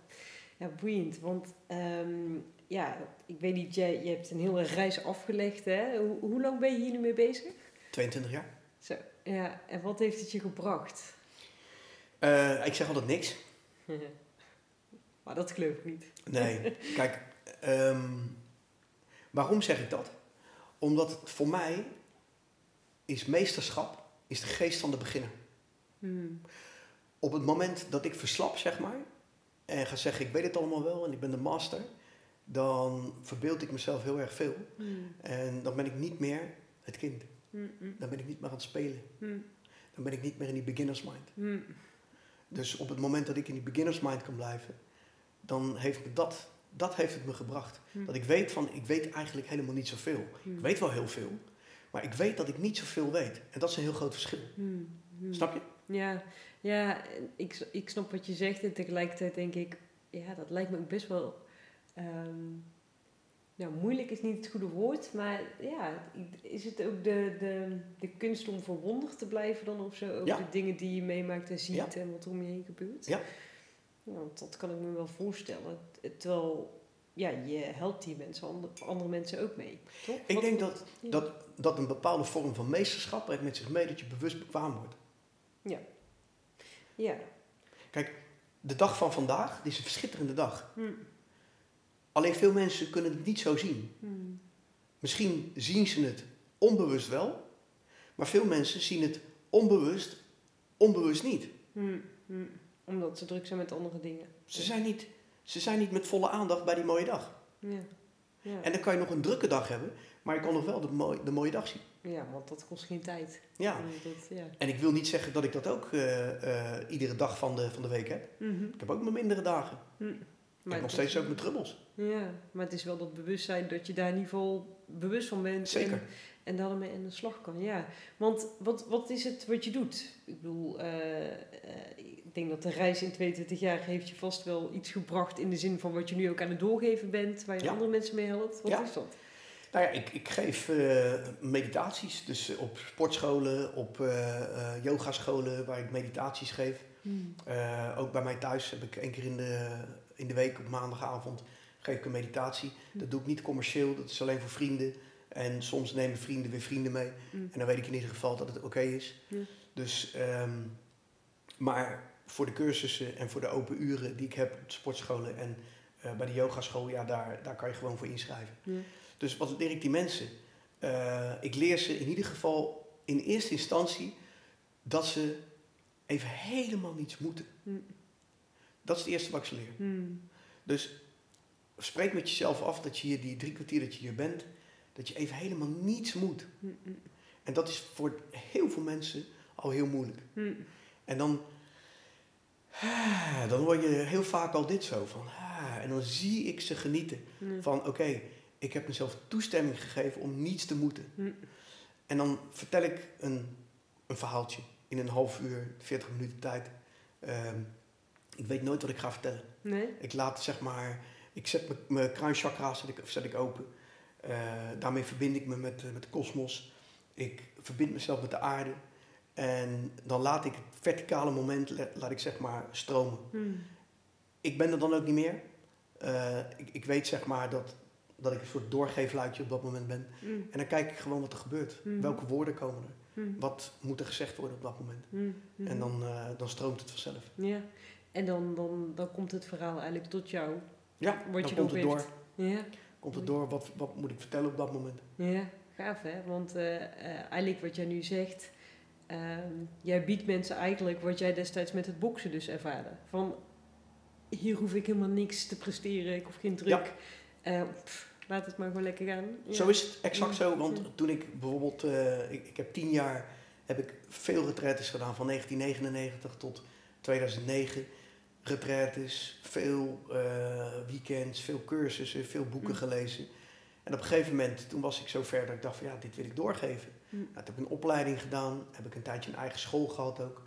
Speaker 2: Ja.
Speaker 1: boeiend. Want ehm, ja, ik weet niet, jij, je hebt een hele reis afgelegd. Hè? Hoe, hoe lang ben je hier nu mee bezig?
Speaker 2: 22 jaar.
Speaker 1: Zo, ja. En wat heeft het je gebracht?
Speaker 2: Eh, ik zeg altijd niks.
Speaker 1: maar dat geloof ik niet.
Speaker 2: Nee, kijk, ehm, waarom zeg ik dat? Omdat het voor mij is meesterschap is de geest van de beginner.
Speaker 1: Hmm.
Speaker 2: Op het moment dat ik verslap, zeg maar, en ga zeggen ik weet het allemaal wel en ik ben de master, dan verbeeld ik mezelf heel erg veel.
Speaker 1: Hmm.
Speaker 2: En dan ben ik niet meer het kind.
Speaker 1: Hmm,
Speaker 2: Dan ben ik niet meer aan het spelen. Dan ben ik niet meer in die beginners mind. Dus op het moment dat ik in die beginners mind kan blijven, dan heeft me dat, dat heeft het me gebracht. Dat ik weet van, ik weet eigenlijk helemaal niet zoveel. Ik weet wel heel veel, maar ik weet dat ik niet zoveel weet. En dat is een heel groot verschil.
Speaker 1: Hmm, hmm.
Speaker 2: Snap je?
Speaker 1: Ja, ja ik, ik snap wat je zegt en tegelijkertijd denk ik, ja, dat lijkt me ook best wel. ehm, nou, moeilijk is niet het goede woord, maar ja, is het ook de, de, de kunst om verwonderd te blijven dan of zo? Over
Speaker 2: Ja.
Speaker 1: de dingen die je meemaakt en ziet
Speaker 2: Ja.
Speaker 1: en wat er om je heen gebeurt?
Speaker 2: Ja.
Speaker 1: Ja, want dat kan ik me wel voorstellen. Terwijl, ja, je helpt die mensen, andere, mensen ook mee, toch?
Speaker 2: Ik
Speaker 1: Wat-
Speaker 2: denk dat,
Speaker 1: ja.
Speaker 2: dat, dat een bepaalde vorm van meesterschap brengt met zich mee dat je bewust bekwaam wordt.
Speaker 1: Ja.
Speaker 2: De dag van vandaag is een schitterende dag.
Speaker 1: Hm.
Speaker 2: Alleen veel mensen kunnen het niet zo zien.
Speaker 1: Hm.
Speaker 2: Misschien zien ze het onbewust wel, maar veel mensen zien het onbewust, onbewust niet.
Speaker 1: Hm. Hm. Omdat ze druk zijn met andere dingen.
Speaker 2: Ze zijn niet, ze zijn niet met volle aandacht bij die mooie dag.
Speaker 1: Ja. Ja.
Speaker 2: En dan kan je nog een drukke dag hebben, maar je kan nog wel de, mooie, de mooie dag zien.
Speaker 1: ja, want dat kost geen tijd.
Speaker 2: Ja.
Speaker 1: En Dat, ja.
Speaker 2: En ik wil niet zeggen dat ik dat ook eh, eh, iedere dag van de, van de week heb.
Speaker 1: Mhm.
Speaker 2: Ik heb ook mijn mindere dagen.
Speaker 1: Hm.
Speaker 2: ik heb nog steeds
Speaker 1: is-
Speaker 2: ook mijn trubbels.
Speaker 1: Ja, maar het is wel dat bewustzijn dat je daar in ieder geval bewust van bent.
Speaker 2: Zeker.
Speaker 1: En, en daarmee aan de slag kan, ja. Want wat, wat is het wat je doet? Ik bedoel, eh, denk dat de reis in 22 jaar heeft je vast wel iets gebracht in de zin van wat je nu ook aan het doorgeven bent, waar je
Speaker 2: Ja.
Speaker 1: andere mensen mee helpt. Wat
Speaker 2: Ja.
Speaker 1: is dat?
Speaker 2: Nou ja, ik, ik geef eh, meditaties. Dus eh, op sportscholen, op eh eh, yogascholen waar ik meditaties geef.
Speaker 1: Hm.
Speaker 2: Eh, ook bij mij thuis heb ik één keer in de, in de week op maandagavond geef ik een meditatie. Dat doe ik niet commercieel, dat is alleen voor vrienden. En soms nemen vrienden weer vrienden mee.
Speaker 1: Hm.
Speaker 2: En dan weet ik in ieder geval dat het oké is. Dus, ehm, maar voor de cursussen en voor de open uren die ik heb op de sportscholen en eh, bij de yogaschool, ja, daar, daar kan je gewoon voor inschrijven.
Speaker 1: Ja.
Speaker 2: Dus wat leer ik die mensen? Eh, ik leer ze in ieder geval in eerste instantie dat ze even helemaal niets moeten.
Speaker 1: Hm.
Speaker 2: Dat is het eerste wat ik ze leer.
Speaker 1: Hm.
Speaker 2: Dus spreek met jezelf af dat je hier die drie kwartier dat je hier bent, dat je even helemaal niets moet.
Speaker 1: Hm.
Speaker 2: En dat is voor heel veel mensen al heel moeilijk. En dan, dan hoor je heel vaak al dit zo van, ah, en dan zie ik ze genieten van, oké, ik heb mezelf toestemming gegeven om niets te moeten. En dan vertel ik een, een verhaaltje in een half uur, 40 minuten tijd. Ehm, ik weet nooit wat ik ga vertellen.
Speaker 1: Nee?
Speaker 2: Ik laat zeg maar, ik zet mijn- kruinchakra zet ik, zet ik open. Eh, daarmee verbind ik me met, eh, met de kosmos. Ik verbind mezelf met de aarde. En dan laat ik het verticale moment, la- laat ik zeg maar stromen.
Speaker 1: Hm.
Speaker 2: Ik ben er dan ook niet meer. Eh, ik, ik weet zeg maar dat, dat ik een soort doorgeefluidje op dat moment ben.
Speaker 1: Mm.
Speaker 2: En dan kijk ik gewoon wat er gebeurt.
Speaker 1: Mhm.
Speaker 2: Welke woorden komen er? Wat moet er gezegd worden op dat moment? En dan, eh, dan stroomt het vanzelf.
Speaker 1: Ja. En dan, dan, dan komt het verhaal eigenlijk tot jou.
Speaker 2: Ja,
Speaker 1: Wat
Speaker 2: dan
Speaker 1: je
Speaker 2: komt het door.
Speaker 1: Ja.
Speaker 2: Komt het door, wat, wat moet ik vertellen op dat moment?
Speaker 1: Ja, gaaf hè? Want eh, eigenlijk wat jij nu zegt, ehm, jij biedt mensen eigenlijk wat jij destijds met het boksen dus ervaarde. Van hier hoef ik helemaal niks te presteren, ik hoef geen druk. Eh, pff, laat het maar gewoon lekker gaan. Ja.
Speaker 2: Zo is het, exact zo. Want toen ik bijvoorbeeld, eh, ik, ik heb tien jaar, heb ik veel retraites gedaan. Van 1999 tot 2009. Retraites, veel eh, weekends, veel cursussen, veel boeken
Speaker 1: Mm.
Speaker 2: gelezen. En op een gegeven moment, toen was ik zo ver dat ik dacht van ja, dit wil ik doorgeven.
Speaker 1: Mm.
Speaker 2: Nou, toen heb ik een opleiding gedaan, heb ik een tijdje een eigen school gehad ook.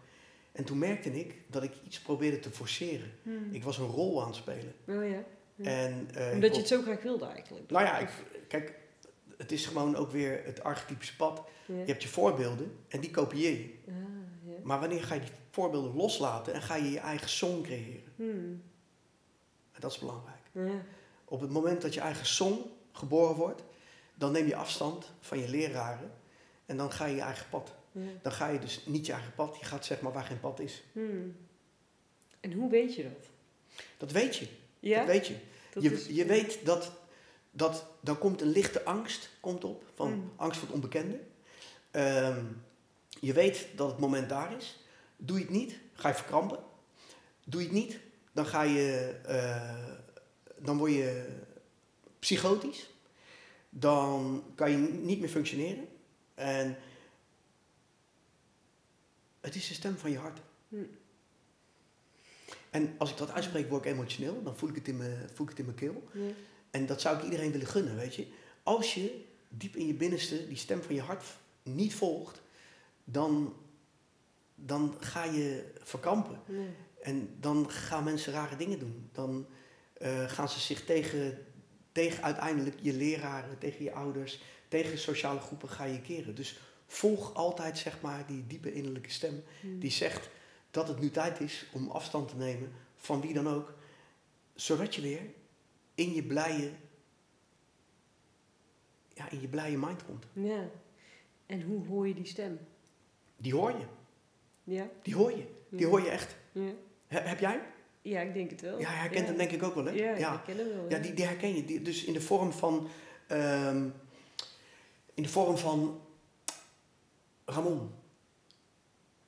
Speaker 2: En toen merkte ik dat ik iets probeerde te forceren.
Speaker 1: Hmm.
Speaker 2: Ik was een rol aan het spelen.
Speaker 1: Oh ja. Ja.
Speaker 2: En, eh,
Speaker 1: Omdat je het zo graag wilde eigenlijk.
Speaker 2: nou ja, ik, kijk, het is gewoon ook weer het archetypische pad.
Speaker 1: Ja.
Speaker 2: Je hebt je voorbeelden en die kopieer je.
Speaker 1: Ah, ja.
Speaker 2: Maar wanneer ga je die voorbeelden loslaten en ga je je eigen song creëren?
Speaker 1: Hmm.
Speaker 2: En dat is belangrijk.
Speaker 1: Ja.
Speaker 2: Op het moment dat je eigen song geboren wordt, dan neem je afstand van je leraren en dan ga je je eigen pad.
Speaker 1: Ja.
Speaker 2: Dan ga je dus niet je eigen pad, je gaat zeg maar waar geen pad is.
Speaker 1: Hmm. En hoe weet je dat?
Speaker 2: Dat weet je.
Speaker 1: Ja?
Speaker 2: Dat weet je.
Speaker 1: Dat
Speaker 2: je,
Speaker 1: is-
Speaker 2: je weet dat, dat dan komt een lichte angst komt op, van
Speaker 1: Mm.
Speaker 2: angst voor het onbekende. Ehm, je weet dat het moment daar is. Doe je het niet, ga je verkrampen. Doe je het niet, dan ga je, eh, dan word je psychotisch. Dan kan je niet meer functioneren. En het is de stem van je hart.
Speaker 1: Hmm.
Speaker 2: En als ik dat uitspreek, word ik emotioneel. Dan voel ik het in mijn, voel ik het in mijn keel.
Speaker 1: Ja.
Speaker 2: En dat zou ik iedereen willen gunnen, weet je. Als je diep in je binnenste die stem van je hart niet volgt, dan, dan ga je verkampen.
Speaker 1: Nee.
Speaker 2: En dan gaan mensen rare dingen doen. Dan eh, gaan ze zich tegen, tegen uiteindelijk je leraren, tegen je ouders, tegen sociale groepen ga je keren. Dus volg altijd zeg maar die diepe innerlijke stem
Speaker 1: Hmm.
Speaker 2: die zegt dat het nu tijd is om afstand te nemen van wie dan ook, zodat je weer in je blije, ja, in je blije mind komt.
Speaker 1: Ja. En hoe hoor je die stem?
Speaker 2: Die hoor je,
Speaker 1: Ja?
Speaker 2: die hoor je, die
Speaker 1: Ja.
Speaker 2: hoor je echt.
Speaker 1: Ja.
Speaker 2: He- heb jij?
Speaker 1: Ja, ik denk het wel.
Speaker 2: Ja, herkent hem denk ik ook wel, hè?
Speaker 1: Ja,
Speaker 2: ja.
Speaker 1: ik ken hem wel.
Speaker 2: Ja, die, die herken je. Die, dus in de vorm van, ehm, in de vorm van Ramon.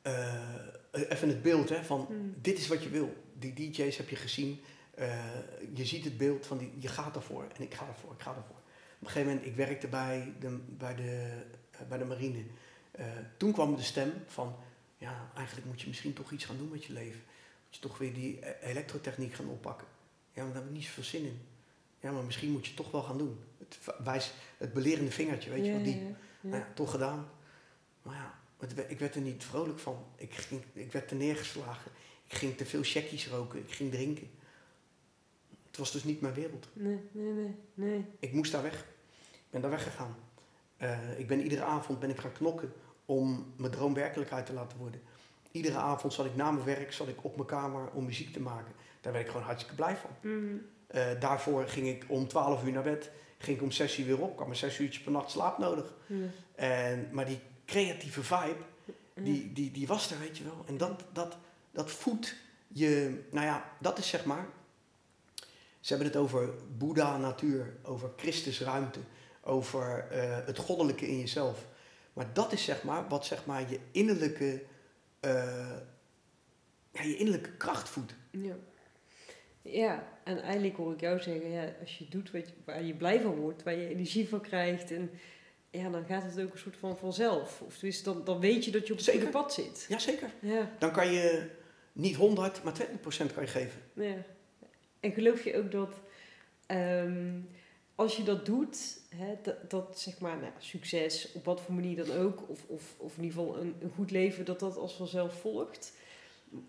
Speaker 2: Eh, even het beeld, hè, van
Speaker 1: Hmm.
Speaker 2: dit is wat je wil. Die DJ's heb je gezien. Eh, je ziet het beeld van die, je gaat ervoor. En ik ga ervoor, ik ga ervoor. Op een gegeven moment, ik werkte bij de, bij de, eh, bij de marine. Toen kwam de stem van, ja, eigenlijk moet je misschien toch iets gaan doen met je leven. Moet je toch weer die eh, elektrotechniek gaan oppakken. Ja, maar daar heb ik niet zoveel zin in. Ja, maar misschien moet je het toch wel gaan doen. Het wijs, het belerende vingertje, weet je wel, die. Nou ja, toch gedaan. Maar ja, het ik werd er niet vrolijk van. Ik, ging, ik werd er neergeslagen. Ik ging te veel checkies roken. Ik ging drinken. Het was dus niet mijn wereld.
Speaker 1: Nee, nee, nee, nee.
Speaker 2: Ik moest daar weg. Ik ben daar weggegaan. Eh, ik ben iedere avond ben ik gaan knokken om mijn droom werkelijkheid te laten worden. Iedere avond zat ik na mijn werk zat ik op mijn kamer om muziek te maken. Daar werd ik gewoon hartstikke blij van.
Speaker 1: Mm.
Speaker 2: Eh, daarvoor ging ik om 12 uur naar bed. Ging ik om 6 uur weer op. Ik had maar 6 uurtjes per nacht slaap nodig. En, maar die creatieve vibe, die, die, die was er, weet je wel. En dat, dat, dat voedt je, nou ja, dat is zeg maar. Ze hebben het over Boeddha natuur, over Christus ruimte, over eh, het goddelijke in jezelf. Maar dat is zeg maar wat zeg maar je innerlijke, eh, ja, je innerlijke kracht voedt.
Speaker 1: Ja. Ja, en eigenlijk hoor ik jou zeggen, ja, als je doet wat je, waar je blij van wordt, waar je energie van krijgt, en, ja, dan gaat het ook een soort van vanzelf. Of tenminste, dan, dan weet je dat je op het goede pad zit.
Speaker 2: Jazeker.
Speaker 1: Ja,
Speaker 2: Dan kan je niet 100, maar 20% kan je geven.
Speaker 1: ja. En geloof je ook dat ehm, als je dat doet, hè, dat, dat zeg maar nou, succes, op wat voor manier dan ook, of, of, of in ieder geval een, een goed leven, dat dat als vanzelf volgt?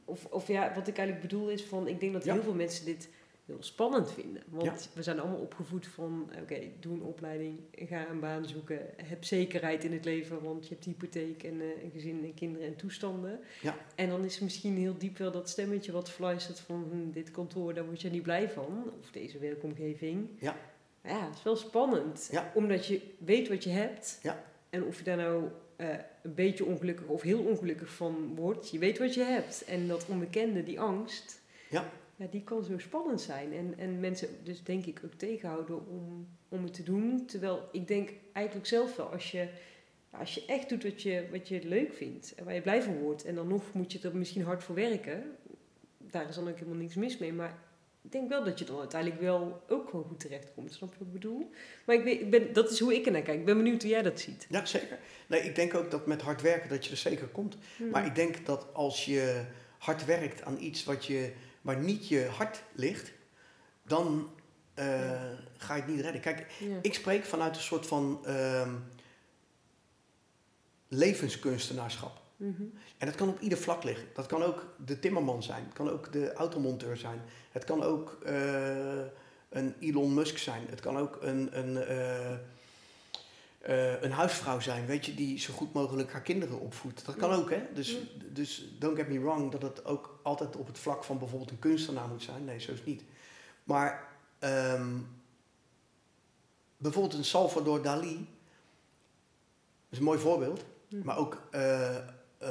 Speaker 1: Of, of ja, wat ik eigenlijk bedoel is van, ik denk dat
Speaker 2: Ja.
Speaker 1: heel veel mensen dit heel spannend vinden. Want we zijn allemaal opgevoed van, oké, doe een opleiding, ga een baan zoeken, heb zekerheid in het leven, want je hebt hypotheek en uh, een gezin en kinderen en toestanden.
Speaker 2: Ja.
Speaker 1: En dan is misschien heel diep wel dat stemmetje wat fluistert van, hm, dit kantoor, daar word je niet blij van, of deze werkomgeving.
Speaker 2: Ja.
Speaker 1: Ja, het is wel spannend,
Speaker 2: Ja.
Speaker 1: omdat je weet wat je hebt.
Speaker 2: Ja.
Speaker 1: En of je daar nou eh, een beetje ongelukkig of heel ongelukkig van wordt, je weet wat je hebt. En dat onbekende, die angst,
Speaker 2: Ja.
Speaker 1: Ja, die kan zo spannend zijn. En, en mensen dus denk ik ook tegenhouden om, om het te doen. Terwijl ik denk eigenlijk zelf wel, als je, als je echt doet wat je, wat je leuk vindt en waar je blij van wordt, en dan nog moet je er misschien hard voor werken, daar is dan ook helemaal niks mis mee. Maar ik denk wel dat je dan uiteindelijk wel ook gewoon goed terechtkomt. Snap je wat ik bedoel? Maar ik, weet, ik ben, dat is hoe ik er naar kijk. Ik ben benieuwd hoe jij dat ziet.
Speaker 2: Ja, zeker. Nee, ik denk ook dat met hard werken dat je er zeker komt.
Speaker 1: Hmm.
Speaker 2: Maar ik denk dat als je hard werkt aan iets wat je, waar niet je hart ligt, dan eh, ga je het niet redden. Kijk,
Speaker 1: Ja.
Speaker 2: ik spreek vanuit een soort van ehm, levenskunstenaarschap.
Speaker 1: Mhm.
Speaker 2: En dat kan op ieder vlak liggen. Dat kan ook de timmerman zijn. Het kan ook de automonteur zijn. Het kan ook eh, een Elon Musk zijn. Het kan ook een, een, eh, een huisvrouw zijn, weet je, die zo goed mogelijk haar kinderen opvoedt. Dat kan
Speaker 1: Ja.
Speaker 2: ook, hè? Dus,
Speaker 1: Ja.
Speaker 2: dus don't get me wrong dat het ook altijd op het vlak van bijvoorbeeld een kunstenaar moet zijn. Nee, zo is het niet. Maar ehm, bijvoorbeeld een Salvador Dali is een mooi voorbeeld.
Speaker 1: Mhm.
Speaker 2: Maar ook eh, eh,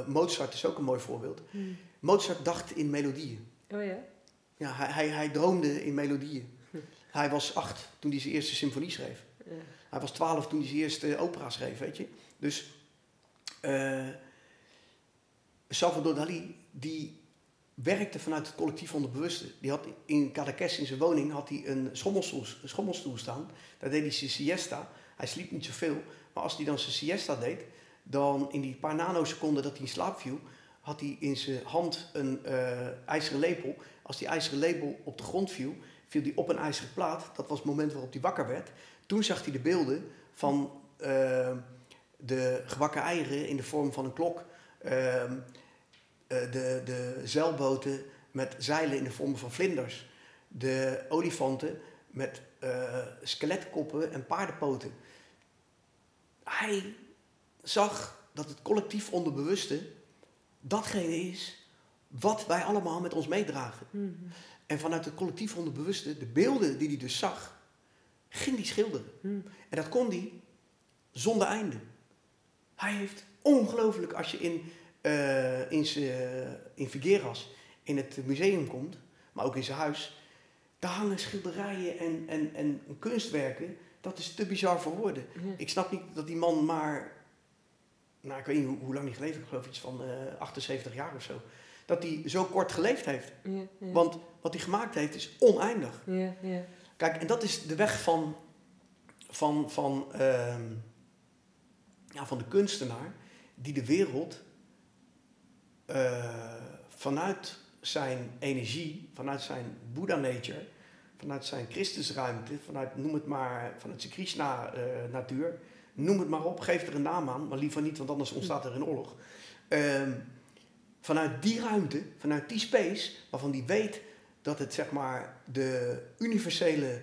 Speaker 2: Mozart is ook een mooi voorbeeld.
Speaker 1: Mhm.
Speaker 2: Mozart dacht in melodieën.
Speaker 1: Oh ja?
Speaker 2: Ja, hij, hij, hij droomde in melodieën.
Speaker 1: Hm.
Speaker 2: Hij was acht toen hij zijn eerste symfonie schreef.
Speaker 1: Ja.
Speaker 2: Hij was twaalf toen hij zijn eerste opera schreef, weet je. Dus eh, Salvador Dali, die werkte vanuit het collectief onderbewuste. Die had in Cadaqués in zijn woning had hij een schommelstoel, een schommelstoel staan. Daar deed hij zijn siesta. Hij sliep niet zoveel. Maar als hij dan zijn siesta deed, dan in die paar nanoseconden dat hij in slaap viel, had hij in zijn hand een eh, ijzeren lepel. Als die ijzeren lepel op de grond viel, viel die op een ijzeren plaat. Dat was het moment waarop hij wakker werd. Toen zag hij de beelden van eh, de gebakken eieren in de vorm van een klok. ehm, eh, de, de zeilboten met zeilen in de vorm van vlinders. De olifanten met eh, skeletkoppen en paardenpoten. Hij zag dat het collectief onderbewuste datgene is wat wij allemaal met ons meedragen.
Speaker 1: Mhm.
Speaker 2: En vanuit het collectief onderbewuste, de beelden die hij dus zag, ging hij schilderen.
Speaker 1: Mhm.
Speaker 2: En dat kon hij zonder einde. Hij heeft ongelooflijk, als je in, eh in, z'n- in Figueras in het museum komt, maar ook in zijn huis, daar hangen schilderijen en, en, en kunstwerken. Dat is te bizar voor woorden. Ik snap niet dat die man maar, nou ik weet niet hoe, hoe lang hij geleefd heeft, ik geloof iets van eh 78 jaar of zo. Dat hij zo kort geleefd heeft. Want wat hij gemaakt heeft is oneindig.
Speaker 1: Ja, ja.
Speaker 2: Kijk, en dat is de weg van, van, van, ehm, ja, van de kunstenaar die de wereld eh, vanuit zijn energie, vanuit zijn Buddha-nature, vanuit zijn Christusruimte, vanuit, noem het maar, vanuit zijn Krishna-natuur, noem het maar op, geef er een naam aan, maar liever niet, want anders ontstaat er een oorlog. Ehm, vanuit die ruimte, vanuit die space, waarvan die weet dat het zeg maar de universele,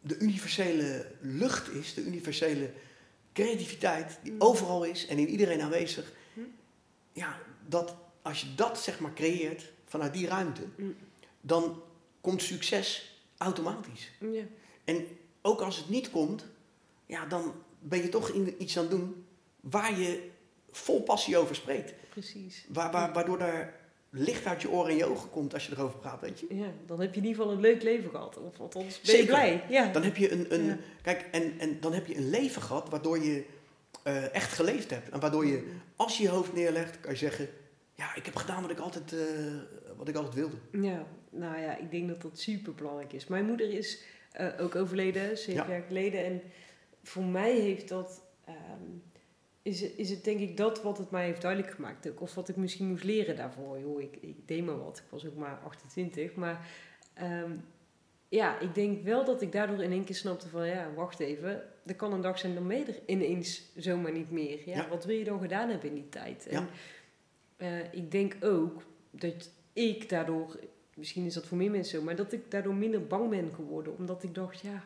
Speaker 2: de universele lucht is, de universele creativiteit die
Speaker 1: Mm.
Speaker 2: overal is en in iedereen aanwezig.
Speaker 1: Mm.
Speaker 2: Ja, dat als je dat zeg maar creëert vanuit die ruimte,
Speaker 1: Mm.
Speaker 2: dan komt succes automatisch.
Speaker 1: Ja.
Speaker 2: En ook als het niet komt, ja, dan ben je toch in iets aan het doen waar je vol passie over spreekt.
Speaker 1: Precies.
Speaker 2: Waar, waar, waardoor er licht uit je oren en je ogen komt als je erover praat, weet je.
Speaker 1: Ja, dan heb je in ieder geval een leuk leven gehad. Of althans, ben je blij. Ja.
Speaker 2: Dan heb je een, een,
Speaker 1: Ja.
Speaker 2: kijk, en, en dan heb je een leven gehad waardoor je eh, echt geleefd hebt. En waardoor je, als je je hoofd neerlegt, kan je zeggen, ja, ik heb gedaan wat ik altijd, eh, wat ik altijd wilde.
Speaker 1: Ja, nou ja, ik denk dat dat super belangrijk is. Mijn moeder is eh, ook overleden, zeven
Speaker 2: Ja.
Speaker 1: jaar geleden. En voor mij heeft dat, ehm, is, het- is het denk ik dat wat het mij heeft duidelijk gemaakt. Ook, of wat ik misschien moest leren daarvoor. Joh, ik, ik deed maar wat, ik was ook maar 28. Maar ehm, ja, ik denk wel dat ik daardoor in één keer snapte van, ja, wacht even. Er kan een dag zijn, dan ben je er ineens zomaar niet meer. Ja,
Speaker 2: Ja.
Speaker 1: Wat wil je dan gedaan hebben in die tijd? En, eh, ik denk ook dat ik daardoor misschien is dat voor meer mensen zo, maar dat ik daardoor minder bang ben geworden. Omdat ik dacht, ja,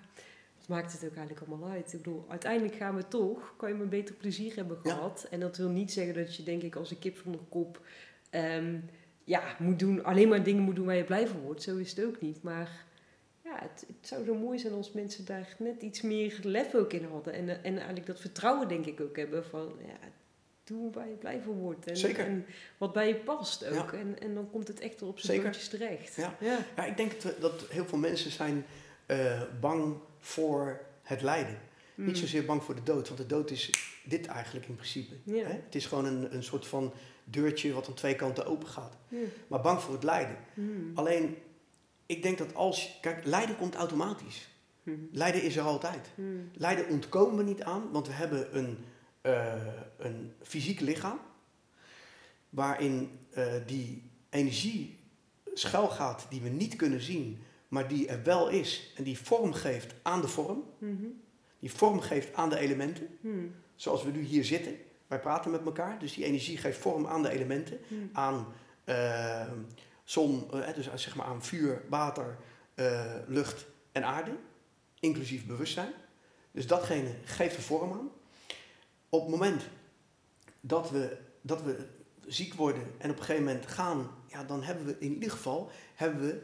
Speaker 1: wat maakt het ook eigenlijk allemaal uit? Ik bedoel, uiteindelijk gaan we toch, kan je me beter plezier hebben gehad. En dat wil niet zeggen dat je, denk ik, als een kip van de kop, ehm, ja, moet doen, alleen maar dingen moet doen waar je blij van wordt. Zo is het ook niet. Maar ja, het, het, zou zo mooi zijn als mensen daar net iets meer lef ook in hadden. En, en eigenlijk dat vertrouwen, denk ik, ook hebben van, ja, doe waar je blij van wordt. En,
Speaker 2: Zeker.
Speaker 1: en wat bij je past ook. En, en dan komt het echt op zijn puntjes terecht.
Speaker 2: Ja. Ja. ja, ik denk dat, dat heel veel mensen zijn uh, bang voor het lijden. Niet
Speaker 1: Mm.
Speaker 2: zozeer bang voor de dood, want de dood is dit eigenlijk in principe. Hè? Het is gewoon een, een soort van deurtje wat aan twee kanten open gaat. Maar bang voor het lijden.
Speaker 1: Mm.
Speaker 2: Alleen, ik denk dat als... Kijk, lijden komt automatisch.
Speaker 1: Mm.
Speaker 2: Lijden is er altijd. Lijden ontkomen we niet aan, want we hebben een, uh, een fysiek lichaam... waarin uh, die energie schuilgaat die we niet kunnen zien... maar die er wel is en die vorm geeft aan de vorm...
Speaker 1: Mm-hmm.
Speaker 2: die vorm geeft aan de elementen.
Speaker 1: Mm.
Speaker 2: Zoals we nu hier zitten. Wij praten met elkaar. Dus die energie geeft vorm aan de elementen.
Speaker 1: Mm.
Speaker 2: Aan uh, zon, uh, dus zeg maar aan vuur, water, uh, lucht en aarde. Inclusief bewustzijn. Dus datgene geeft de vorm aan. Op het moment dat we, dat we ziek worden en op een gegeven moment gaan, ja, dan hebben we in ieder geval hebben we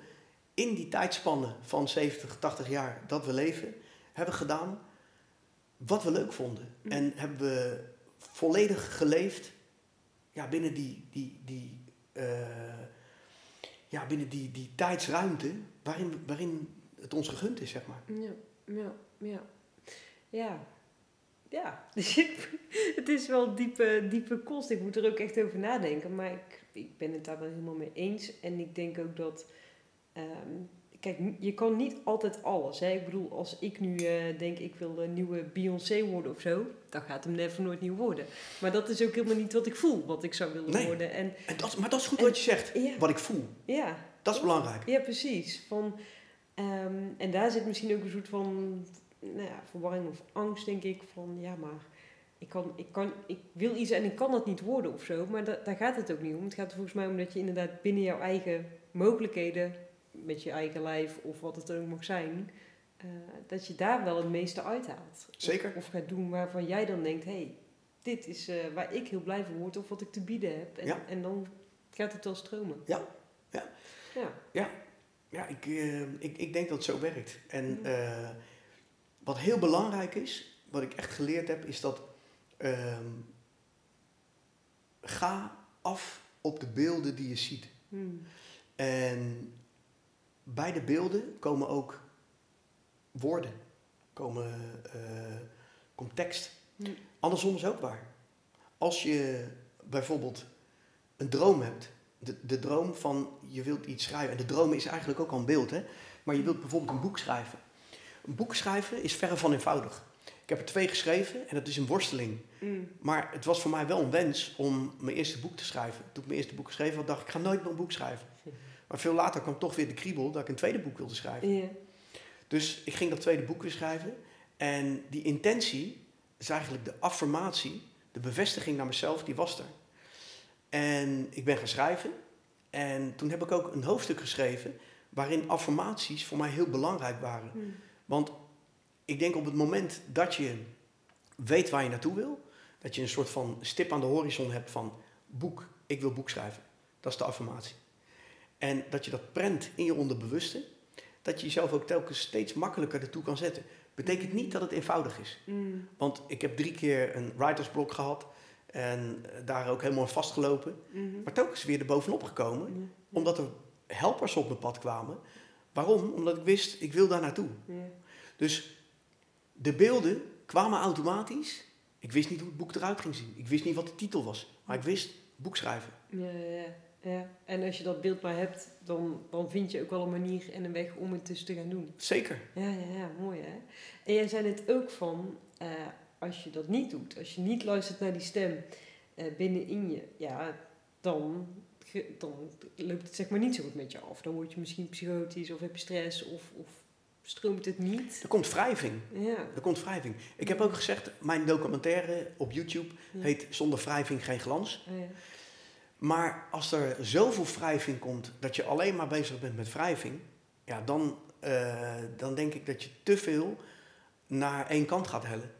Speaker 2: in die tijdspanne van 70, 80 jaar dat we leven, hebben we gedaan wat we leuk vonden.
Speaker 1: Mm.
Speaker 2: En hebben we volledig geleefd ja, binnen die, die, die, uh, ja, binnen die, die tijdsruimte waarin, waarin het ons gegund is, zeg maar.
Speaker 1: Ja, ja, ja. Ja. Ja, het is wel diepe, diepe kost. Ik moet er ook echt over nadenken. Maar ik, ik ben het daar wel helemaal mee eens. En ik denk ook dat... Um, kijk, je kan niet altijd alles. Hè? Ik bedoel, als ik nu uh, denk ik wil een nieuwe Beyoncé worden of zo, dan gaat hem never nooit nieuw worden. Maar dat is ook helemaal niet wat ik voel, wat ik zou willen
Speaker 2: nee.
Speaker 1: worden. En,
Speaker 2: en dat, maar dat is goed en, wat je zegt, ja. wat ik voel.
Speaker 1: Ja.
Speaker 2: Dat is belangrijk.
Speaker 1: Ja, precies. Van, um, en daar zit misschien ook een soort van nou ja, verwarring of angst, denk ik. Van ja, maar ik, kan, ik, kan, ik wil iets en ik kan dat niet worden of zo. Maar da, daar gaat het ook niet om. Het gaat er volgens mij om dat je inderdaad binnen jouw eigen mogelijkheden met je eigen lijf of wat het ook mag zijn, uh, dat je daar wel het meeste uithaalt.
Speaker 2: Zeker.
Speaker 1: Of, of gaat doen waarvan jij dan denkt, hé, hey, dit is uh, waar ik heel blij van word of wat ik te bieden heb. En,
Speaker 2: ja.
Speaker 1: en dan gaat het wel stromen.
Speaker 2: Ja, ja.
Speaker 1: Ja,
Speaker 2: ja. ja ik, uh, ik, ik denk dat het zo werkt. En ja. wat heel belangrijk is, wat ik echt geleerd heb, is dat um, ga af op de beelden die je ziet.
Speaker 1: Hmm.
Speaker 2: En bij de beelden komen ook woorden, komen, uh, komt tekst.
Speaker 1: Hmm.
Speaker 2: Andersom is ook waar. Als je bijvoorbeeld een droom hebt, de, de droom van je wilt iets schrijven, en de droom is eigenlijk ook al een beeld, hè? maar je wilt bijvoorbeeld een boek schrijven. Een boek schrijven is verre van eenvoudig. Ik heb er twee geschreven en dat is een worsteling.
Speaker 1: Mm.
Speaker 2: Maar het was voor mij wel een wens om mijn eerste boek te schrijven. Toen ik mijn eerste boek geschreven had, dacht ik, ik ga nooit meer een boek schrijven. Maar veel later kwam toch weer de kriebel dat ik een tweede boek wilde schrijven.
Speaker 1: Yeah.
Speaker 2: Dus ik ging dat tweede boek weer schrijven. En die intentie is eigenlijk de affirmatie, de bevestiging naar mezelf, die was er. En ik ben gaan schrijven. En toen heb ik ook een hoofdstuk geschreven waarin affirmaties voor mij heel belangrijk waren.
Speaker 1: Mm.
Speaker 2: Want ik denk op het moment dat je weet waar je naartoe wil, dat je een soort van stip aan de horizon hebt van boek, ik wil boek schrijven. Dat is de affirmatie. En dat je dat prent in je onderbewuste, dat je jezelf ook telkens steeds makkelijker ertoe kan zetten. Betekent niet dat het eenvoudig is.
Speaker 1: Mm.
Speaker 2: Want ik heb drie keer een writersblok gehad en daar ook helemaal vastgelopen.
Speaker 1: Mm -hmm.
Speaker 2: Maar telkens weer er bovenop gekomen,
Speaker 1: Mm.
Speaker 2: omdat er helpers op mijn pad kwamen. Waarom? Omdat ik wist, ik wil daar naartoe.
Speaker 1: Yeah.
Speaker 2: Dus de beelden kwamen automatisch. Ik wist niet hoe het boek eruit ging zien. Ik wist niet wat de titel was. Maar ik wist, boek schrijven.
Speaker 1: Ja, ja, ja. En als je dat beeld maar hebt, dan, dan vind je ook wel een manier en een weg om het dus te gaan doen.
Speaker 2: Zeker.
Speaker 1: Ja, ja, ja, mooi hè. En jij zei het ook van, uh, als je dat niet doet, als je niet luistert naar die stem uh, binnenin je, ja, dan, dan loopt het zeg maar niet zo goed met je af. Dan word je misschien psychotisch of heb je stress of, of stroomt het niet.
Speaker 2: Er komt wrijving.
Speaker 1: Ja.
Speaker 2: Er komt wrijving. Ik heb ook gezegd, mijn documentaire op YouTube
Speaker 1: Ja.
Speaker 2: heet Zonder wrijving geen glans.
Speaker 1: Oh, ja.
Speaker 2: Maar als er zoveel wrijving komt dat je alleen maar bezig bent met wrijving, ja, dan, eh, dan denk ik dat je te veel naar één kant gaat hellen.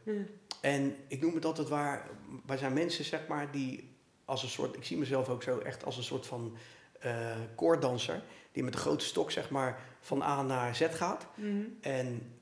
Speaker 2: En ik noem het altijd waar, wij zijn mensen zeg maar die als een soort, ik zie mezelf ook zo echt als een soort van eh koorddanser, die met de grote stok zeg maar van A naar Z gaat.
Speaker 1: Mhm.
Speaker 2: En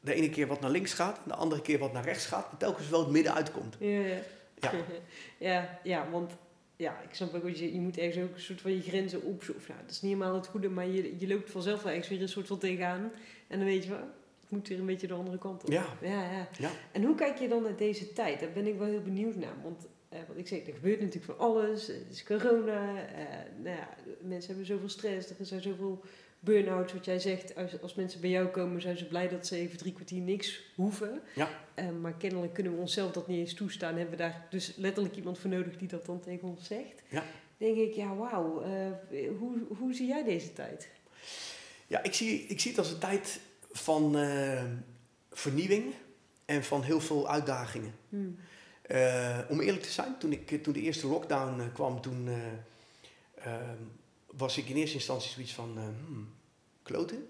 Speaker 2: de ene keer wat naar links gaat, en de andere keer wat naar rechts gaat, telkens wel het midden uitkomt.
Speaker 1: Ja, ja.
Speaker 2: Ja.
Speaker 1: ja, ja, want ja, ik snap ook wat je. Je moet ergens ook een soort van je grenzen opzoeken. Of, nou, dat is niet helemaal het goede, maar je, je loopt vanzelf wel ergens weer een soort van tegenaan. En dan weet je wel, het moet weer een beetje de andere kant op.
Speaker 2: Ja.
Speaker 1: Ja, ja.
Speaker 2: Ja.
Speaker 1: En hoe kijk je dan naar deze tijd? Daar ben ik wel heel benieuwd naar. Want eh, wat ik zeg, er gebeurt natuurlijk van alles. Het is corona. eh, nou ja, mensen hebben zoveel stress. Er zijn zoveel burn-outs. Wat jij zegt, als, als mensen bij jou komen, zijn ze blij dat ze even drie kwartier niks hoeven.
Speaker 2: Ja.
Speaker 1: Eh, maar kennelijk kunnen we onszelf dat niet eens toestaan. Hebben we daar dus letterlijk iemand voor nodig die dat dan tegen ons zegt.
Speaker 2: Ja.
Speaker 1: Denk ik, ja wauw. eh, hoe, hoe zie jij deze tijd?
Speaker 2: Ja, ik zie, ik zie het als een tijd van eh, vernieuwing en van heel veel uitdagingen.
Speaker 1: Hmm.
Speaker 2: Eh, om eerlijk te zijn, toen, ik, toen de eerste lockdown kwam, toen eh, ehm, was ik in eerste instantie zoiets van, hmm, kloten.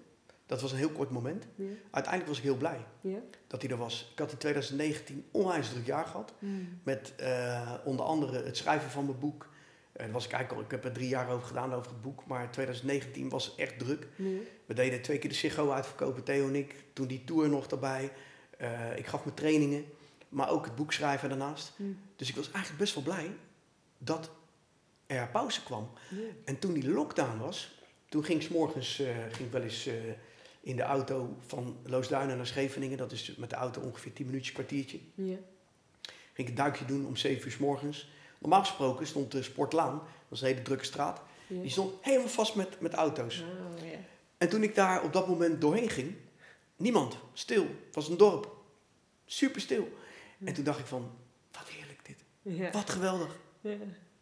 Speaker 2: Dat was een heel kort moment.
Speaker 1: Ja.
Speaker 2: Uiteindelijk was ik heel blij
Speaker 1: Ja?
Speaker 2: dat hij er was. Ik had in 2019 onwijs druk jaar gehad.
Speaker 1: Hmm.
Speaker 2: Met eh, onder andere het schrijven van mijn boek. Eh, was ik, eigenlijk al, ik heb er drie jaar over gedaan over het boek. Maar 2019 was echt druk. We deden twee keer de Sigo uitverkopen, Theo en ik. Toen die tour nog daarbij. Ik gaf me trainingen. Maar ook het boek schrijven daarnaast.
Speaker 1: Hmm.
Speaker 2: Dus ik was eigenlijk best wel blij dat er pauze kwam. En toen die lockdown was, toen ging ik 's morgens eh, ging ik wel eens eh, in de auto van Loosduinen naar Scheveningen. Dat is met de auto ongeveer 10 minuutjes, kwartiertje. Ging ik een duikje doen om 7 uur 's morgens. Normaal gesproken stond de Sportlaan, dat was een hele drukke straat. Die stond helemaal vast met, met auto's.
Speaker 1: Oh.
Speaker 2: En toen ik daar op dat moment doorheen ging, niemand, stil. Het was een dorp. Super stil. En toen dacht ik van, wat heerlijk dit. Wat geweldig.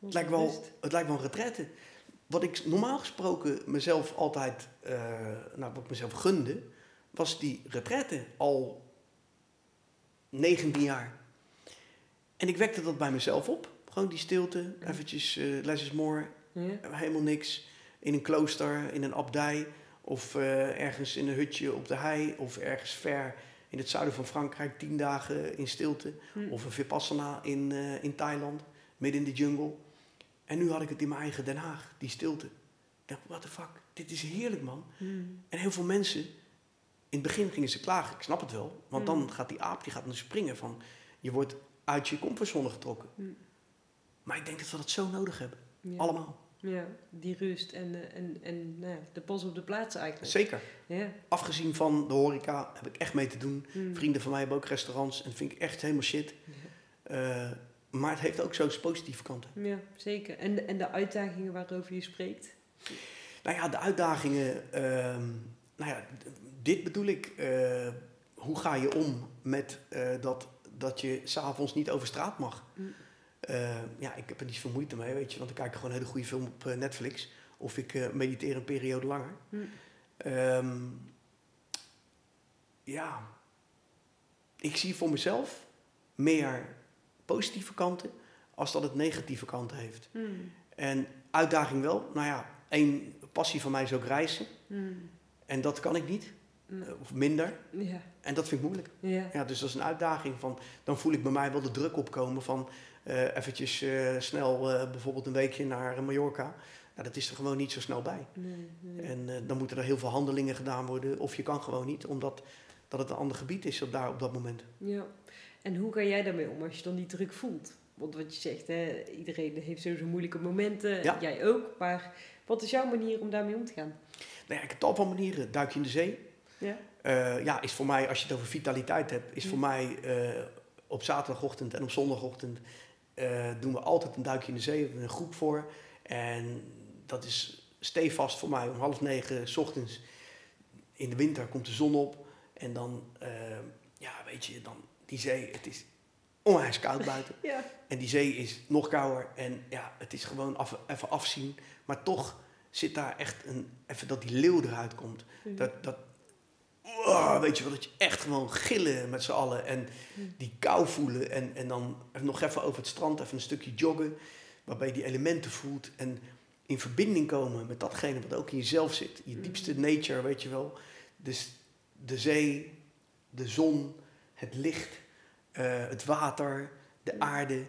Speaker 2: Het lijkt wel, het lijkt wel een retraite. Wat ik normaal gesproken mezelf altijd, eh, nou, wat ik mezelf gunde, was die retraite al 19 jaar. En ik wekte dat bij mezelf op. Gewoon die stilte, eventjes eh less is more, helemaal niks. In een klooster, in een abdij, of eh, ergens in een hutje op de hei, of ergens ver in het zuiden van Frankrijk, tien dagen in stilte.
Speaker 1: Hm.
Speaker 2: Of een Vipassana in, in Thailand, midden in de jungle. En nu had ik het in mijn eigen Den Haag, die stilte. Ik dacht, what the fuck, dit is heerlijk man.
Speaker 1: Hmm.
Speaker 2: En heel veel mensen, in het begin gingen ze klagen, ik snap het wel. Want dan
Speaker 1: Mm.
Speaker 2: gaat die aap, die gaat nu springen van, je wordt uit je comfortzone getrokken.
Speaker 1: Mm.
Speaker 2: Maar ik denk dat we dat zo nodig hebben,
Speaker 1: Ja.
Speaker 2: allemaal.
Speaker 1: Ja, die rust en, eh, en, en nou ja, de pas op de plaats eigenlijk.
Speaker 2: Zeker.
Speaker 1: Ja.
Speaker 2: Afgezien van de horeca heb ik echt mee te doen.
Speaker 1: Hmm.
Speaker 2: Vrienden van mij hebben ook restaurants en dat vind ik echt helemaal shit. Eh, maar het heeft ook zo zijn positieve kanten.
Speaker 1: Ja, zeker. En, de- en de uitdagingen waarover je spreekt.
Speaker 2: Nou ja, de uitdagingen. ehm, nou ja, dit bedoel ik. eh, hoe ga je om met eh, dat, dat je s'avonds niet over straat mag?
Speaker 1: Mm.
Speaker 2: Eh, ja, ik heb er niet zoveel moeite mee, weet je. Want ik kijk gewoon een hele goede film op eh, Netflix. Of ik mediteer een periode langer.
Speaker 1: Mm.
Speaker 2: Ehm, ja, ik zie voor mezelf meer positieve kanten als dat het negatieve kanten heeft.
Speaker 1: Hmm.
Speaker 2: En uitdaging wel, nou ja, één passie van mij is ook reizen.
Speaker 1: Hmm.
Speaker 2: En dat kan ik niet,
Speaker 1: Hmm.
Speaker 2: eh, of minder.
Speaker 1: Ja,
Speaker 2: En dat vind ik moeilijk.
Speaker 1: ja.
Speaker 2: Ja, dus dat is een uitdaging. Van, dan voel ik bij mij wel de druk opkomen van eh eventjes eh, snel bijvoorbeeld een weekje naar Mallorca. Nou, dat is er gewoon niet zo snel bij.
Speaker 1: Nee, nee.
Speaker 2: En dan moeten er heel veel handelingen gedaan worden. Of je kan gewoon niet, omdat dat het een ander gebied is op, daar, op dat moment.
Speaker 1: Ja. En hoe ga jij daarmee om als je dan die druk voelt? Want wat je zegt, hè, iedereen heeft sowieso moeilijke momenten.
Speaker 2: Ja.
Speaker 1: Jij ook. Maar wat is jouw manier om daarmee om te gaan?
Speaker 2: Nou ja, ik heb tal van manieren. Duik je in de zee.
Speaker 1: Ja?
Speaker 2: Eh, ja, is voor mij, als je het over vitaliteit hebt, is voor mij eh, op zaterdagochtend en op zondagochtend eh, doen we altijd een duikje in de zee. We hebben een groep voor. En dat is stevast voor mij om half negen 's ochtends. In de winter komt de zon op. En dan, ja, weet je, dan die zee, het is onwijs koud buiten.
Speaker 1: Ja.
Speaker 2: En die zee is nog kouder. En ja, het is gewoon af, even afzien. Maar toch zit daar echt een, even dat die leeuw eruit komt. Dat, dat, oh, weet je wel, dat je echt gewoon gillen met z'n allen. En die kou voelen. En, en dan nog even over het strand, even een stukje joggen. waarbij je die elementen voelt en in verbinding komen met datgene wat ook in jezelf zit. Je diepste nature, weet je wel. Dus de zee, de zon, het licht, eh, het water, de aarde.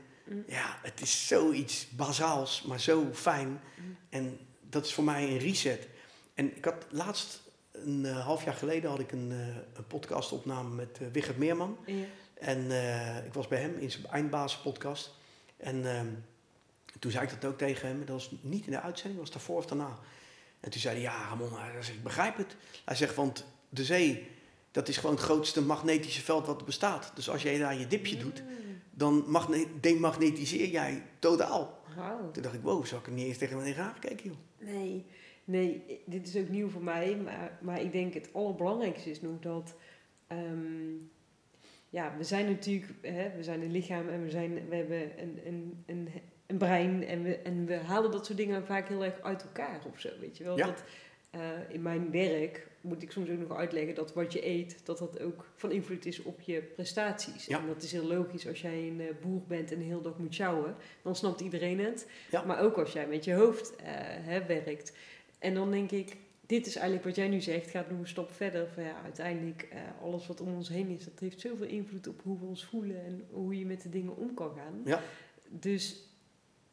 Speaker 2: Ja, het is zoiets bazaals, maar zo fijn. En dat is voor mij een reset. En ik had laatst, een uh, half jaar geleden, had ik een, uh, een podcastopname met uh, Wigert Meerman.
Speaker 1: Ja.
Speaker 2: En ik was bij hem in zijn eindbaas podcast. En ehm, toen zei ik dat ook tegen hem. Dat was niet in de uitzending, dat was daarvoor of daarna. En toen zei hij, ja Ramon, ik begrijp het. Hij zegt, want de zee, dat is gewoon het grootste magnetische veld wat er bestaat. Dus als jij daar je dipje doet, dan magne demagnetiseer jij totaal. Toen dacht ik, wow, zou ik er niet eens tegen me in gekeken, joh.
Speaker 1: Nee, nee, dit is ook nieuw voor mij. Maar, maar ik denk het allerbelangrijkste is nog dat... ehm, ja, we zijn natuurlijk, hè, we zijn een lichaam en we, zijn, we hebben een, een, een, een brein en we, en we halen dat soort dingen vaak heel erg uit elkaar of zo, weet je wel.
Speaker 2: Ja.
Speaker 1: Dat, eh, in mijn werk moet ik soms ook nog uitleggen dat wat je eet, dat dat ook van invloed is op je prestaties.
Speaker 2: Ja.
Speaker 1: En dat is heel logisch als jij een eh, boer bent en de hele dag moet sjouwen, dan snapt iedereen het.
Speaker 2: Ja.
Speaker 1: Maar ook als jij met je hoofd eh, hè, werkt. En dan denk ik, dit is eigenlijk wat jij nu zegt, gaat nog een stap verder. Van ja, uiteindelijk, eh, alles wat om ons heen is, dat heeft zoveel invloed op hoe we ons voelen en hoe je met de dingen om kan gaan.
Speaker 2: Ja.
Speaker 1: Dus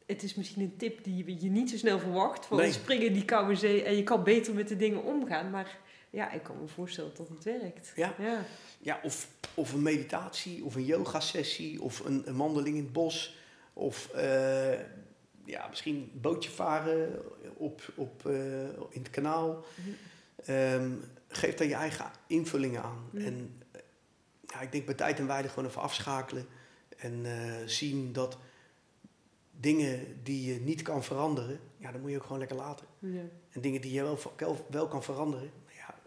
Speaker 1: het is misschien een tip die je niet zo snel verwacht. Van
Speaker 2: Nee.
Speaker 1: springen in die koude zee en je kan beter met de dingen omgaan. Maar ja, ik kan me voorstellen dat het werkt.
Speaker 2: Ja.
Speaker 1: ja.
Speaker 2: Ja, of, of een meditatie, of een yoga-sessie, of een, een wandeling in het bos. Of eh, ja, misschien een bootje varen op, op, eh, in het kanaal. Ehm, geef daar je eigen invullingen aan.
Speaker 1: Mhm.
Speaker 2: En ja, ik denk bij tijd en wijde gewoon even afschakelen. En eh, zien dat dingen die je niet kan veranderen, ja, dan moet je ook gewoon lekker laten.
Speaker 1: Ja.
Speaker 2: En dingen die je wel, wel, wel kan veranderen,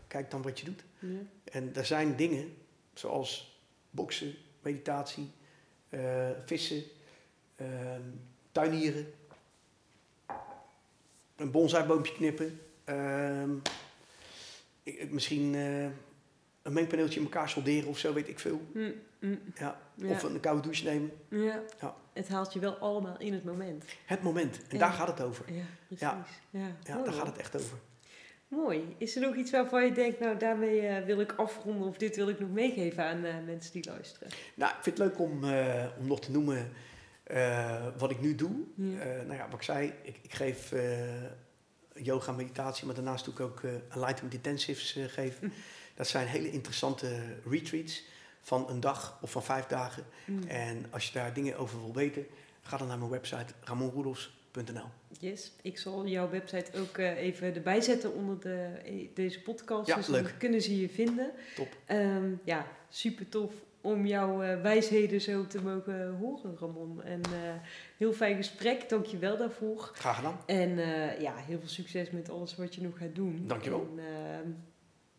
Speaker 2: kijk dan wat je doet.
Speaker 1: Ja.
Speaker 2: En er zijn dingen, zoals boksen, meditatie, eh, vissen, ehm, tuinieren, een bonsaiboompje knippen, ehm, ik- misschien eh, een mengpaneeltje in elkaar solderen of zo, weet ik veel.
Speaker 1: Mm, mm,
Speaker 2: Ja.
Speaker 1: Ja.
Speaker 2: Of een koude douche nemen.
Speaker 1: ja.
Speaker 2: Ja.
Speaker 1: Het haalt je wel allemaal in het moment.
Speaker 2: Het moment. En
Speaker 1: Ja.
Speaker 2: daar gaat het over.
Speaker 1: Ja, precies.
Speaker 2: Ja. Daar gaat het echt over.
Speaker 1: Mooi. Is er nog iets waarvan je denkt, nou daarmee eh, wil ik afronden of dit wil ik nog meegeven aan eh, mensen die luisteren?
Speaker 2: Nou, ik vind het leuk om, eh, om nog te noemen wat ik nu doe.
Speaker 1: Ja.
Speaker 2: Nou ja, wat ik zei, ik, ik geef yoga, meditatie, maar daarnaast doe ik ook enlightenment intensives geven.
Speaker 1: Hm.
Speaker 2: Dat zijn hele interessante retreats van een dag of van vijf dagen.
Speaker 1: Mm.
Speaker 2: En als je daar dingen over wil weten, ga dan naar mijn website ramonroedels.nl.
Speaker 1: Yes, ik zal jouw website ook eh, even erbij zetten onder de, eh, deze podcast.
Speaker 2: Ja,
Speaker 1: dus dan
Speaker 2: leuk.
Speaker 1: kunnen ze je vinden.
Speaker 2: Top.
Speaker 1: Ehm, ja, super tof om jouw eh, wijsheden zo te mogen horen, Ramon. En heel fijn gesprek, dank je wel daarvoor.
Speaker 2: Graag gedaan.
Speaker 1: En ja, heel veel succes met alles wat je nog gaat doen.
Speaker 2: Dankjewel.
Speaker 1: En, ehm,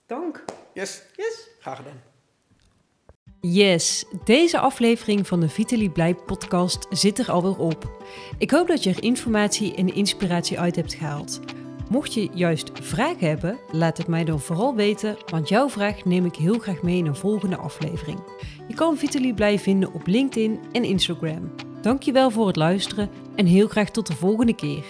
Speaker 1: dank.
Speaker 2: Yes,
Speaker 1: Yes.
Speaker 2: graag gedaan.
Speaker 1: Yes, deze aflevering van de Vitaly Blij podcast zit er alweer op. Ik hoop dat je er informatie en inspiratie uit hebt gehaald. Mocht je juist vragen hebben, laat het mij dan vooral weten, want jouw vraag neem ik heel graag mee in een volgende aflevering. Je kan Vitaly Blij vinden op LinkedIn en Instagram. Dankjewel voor het luisteren en heel graag tot de volgende keer.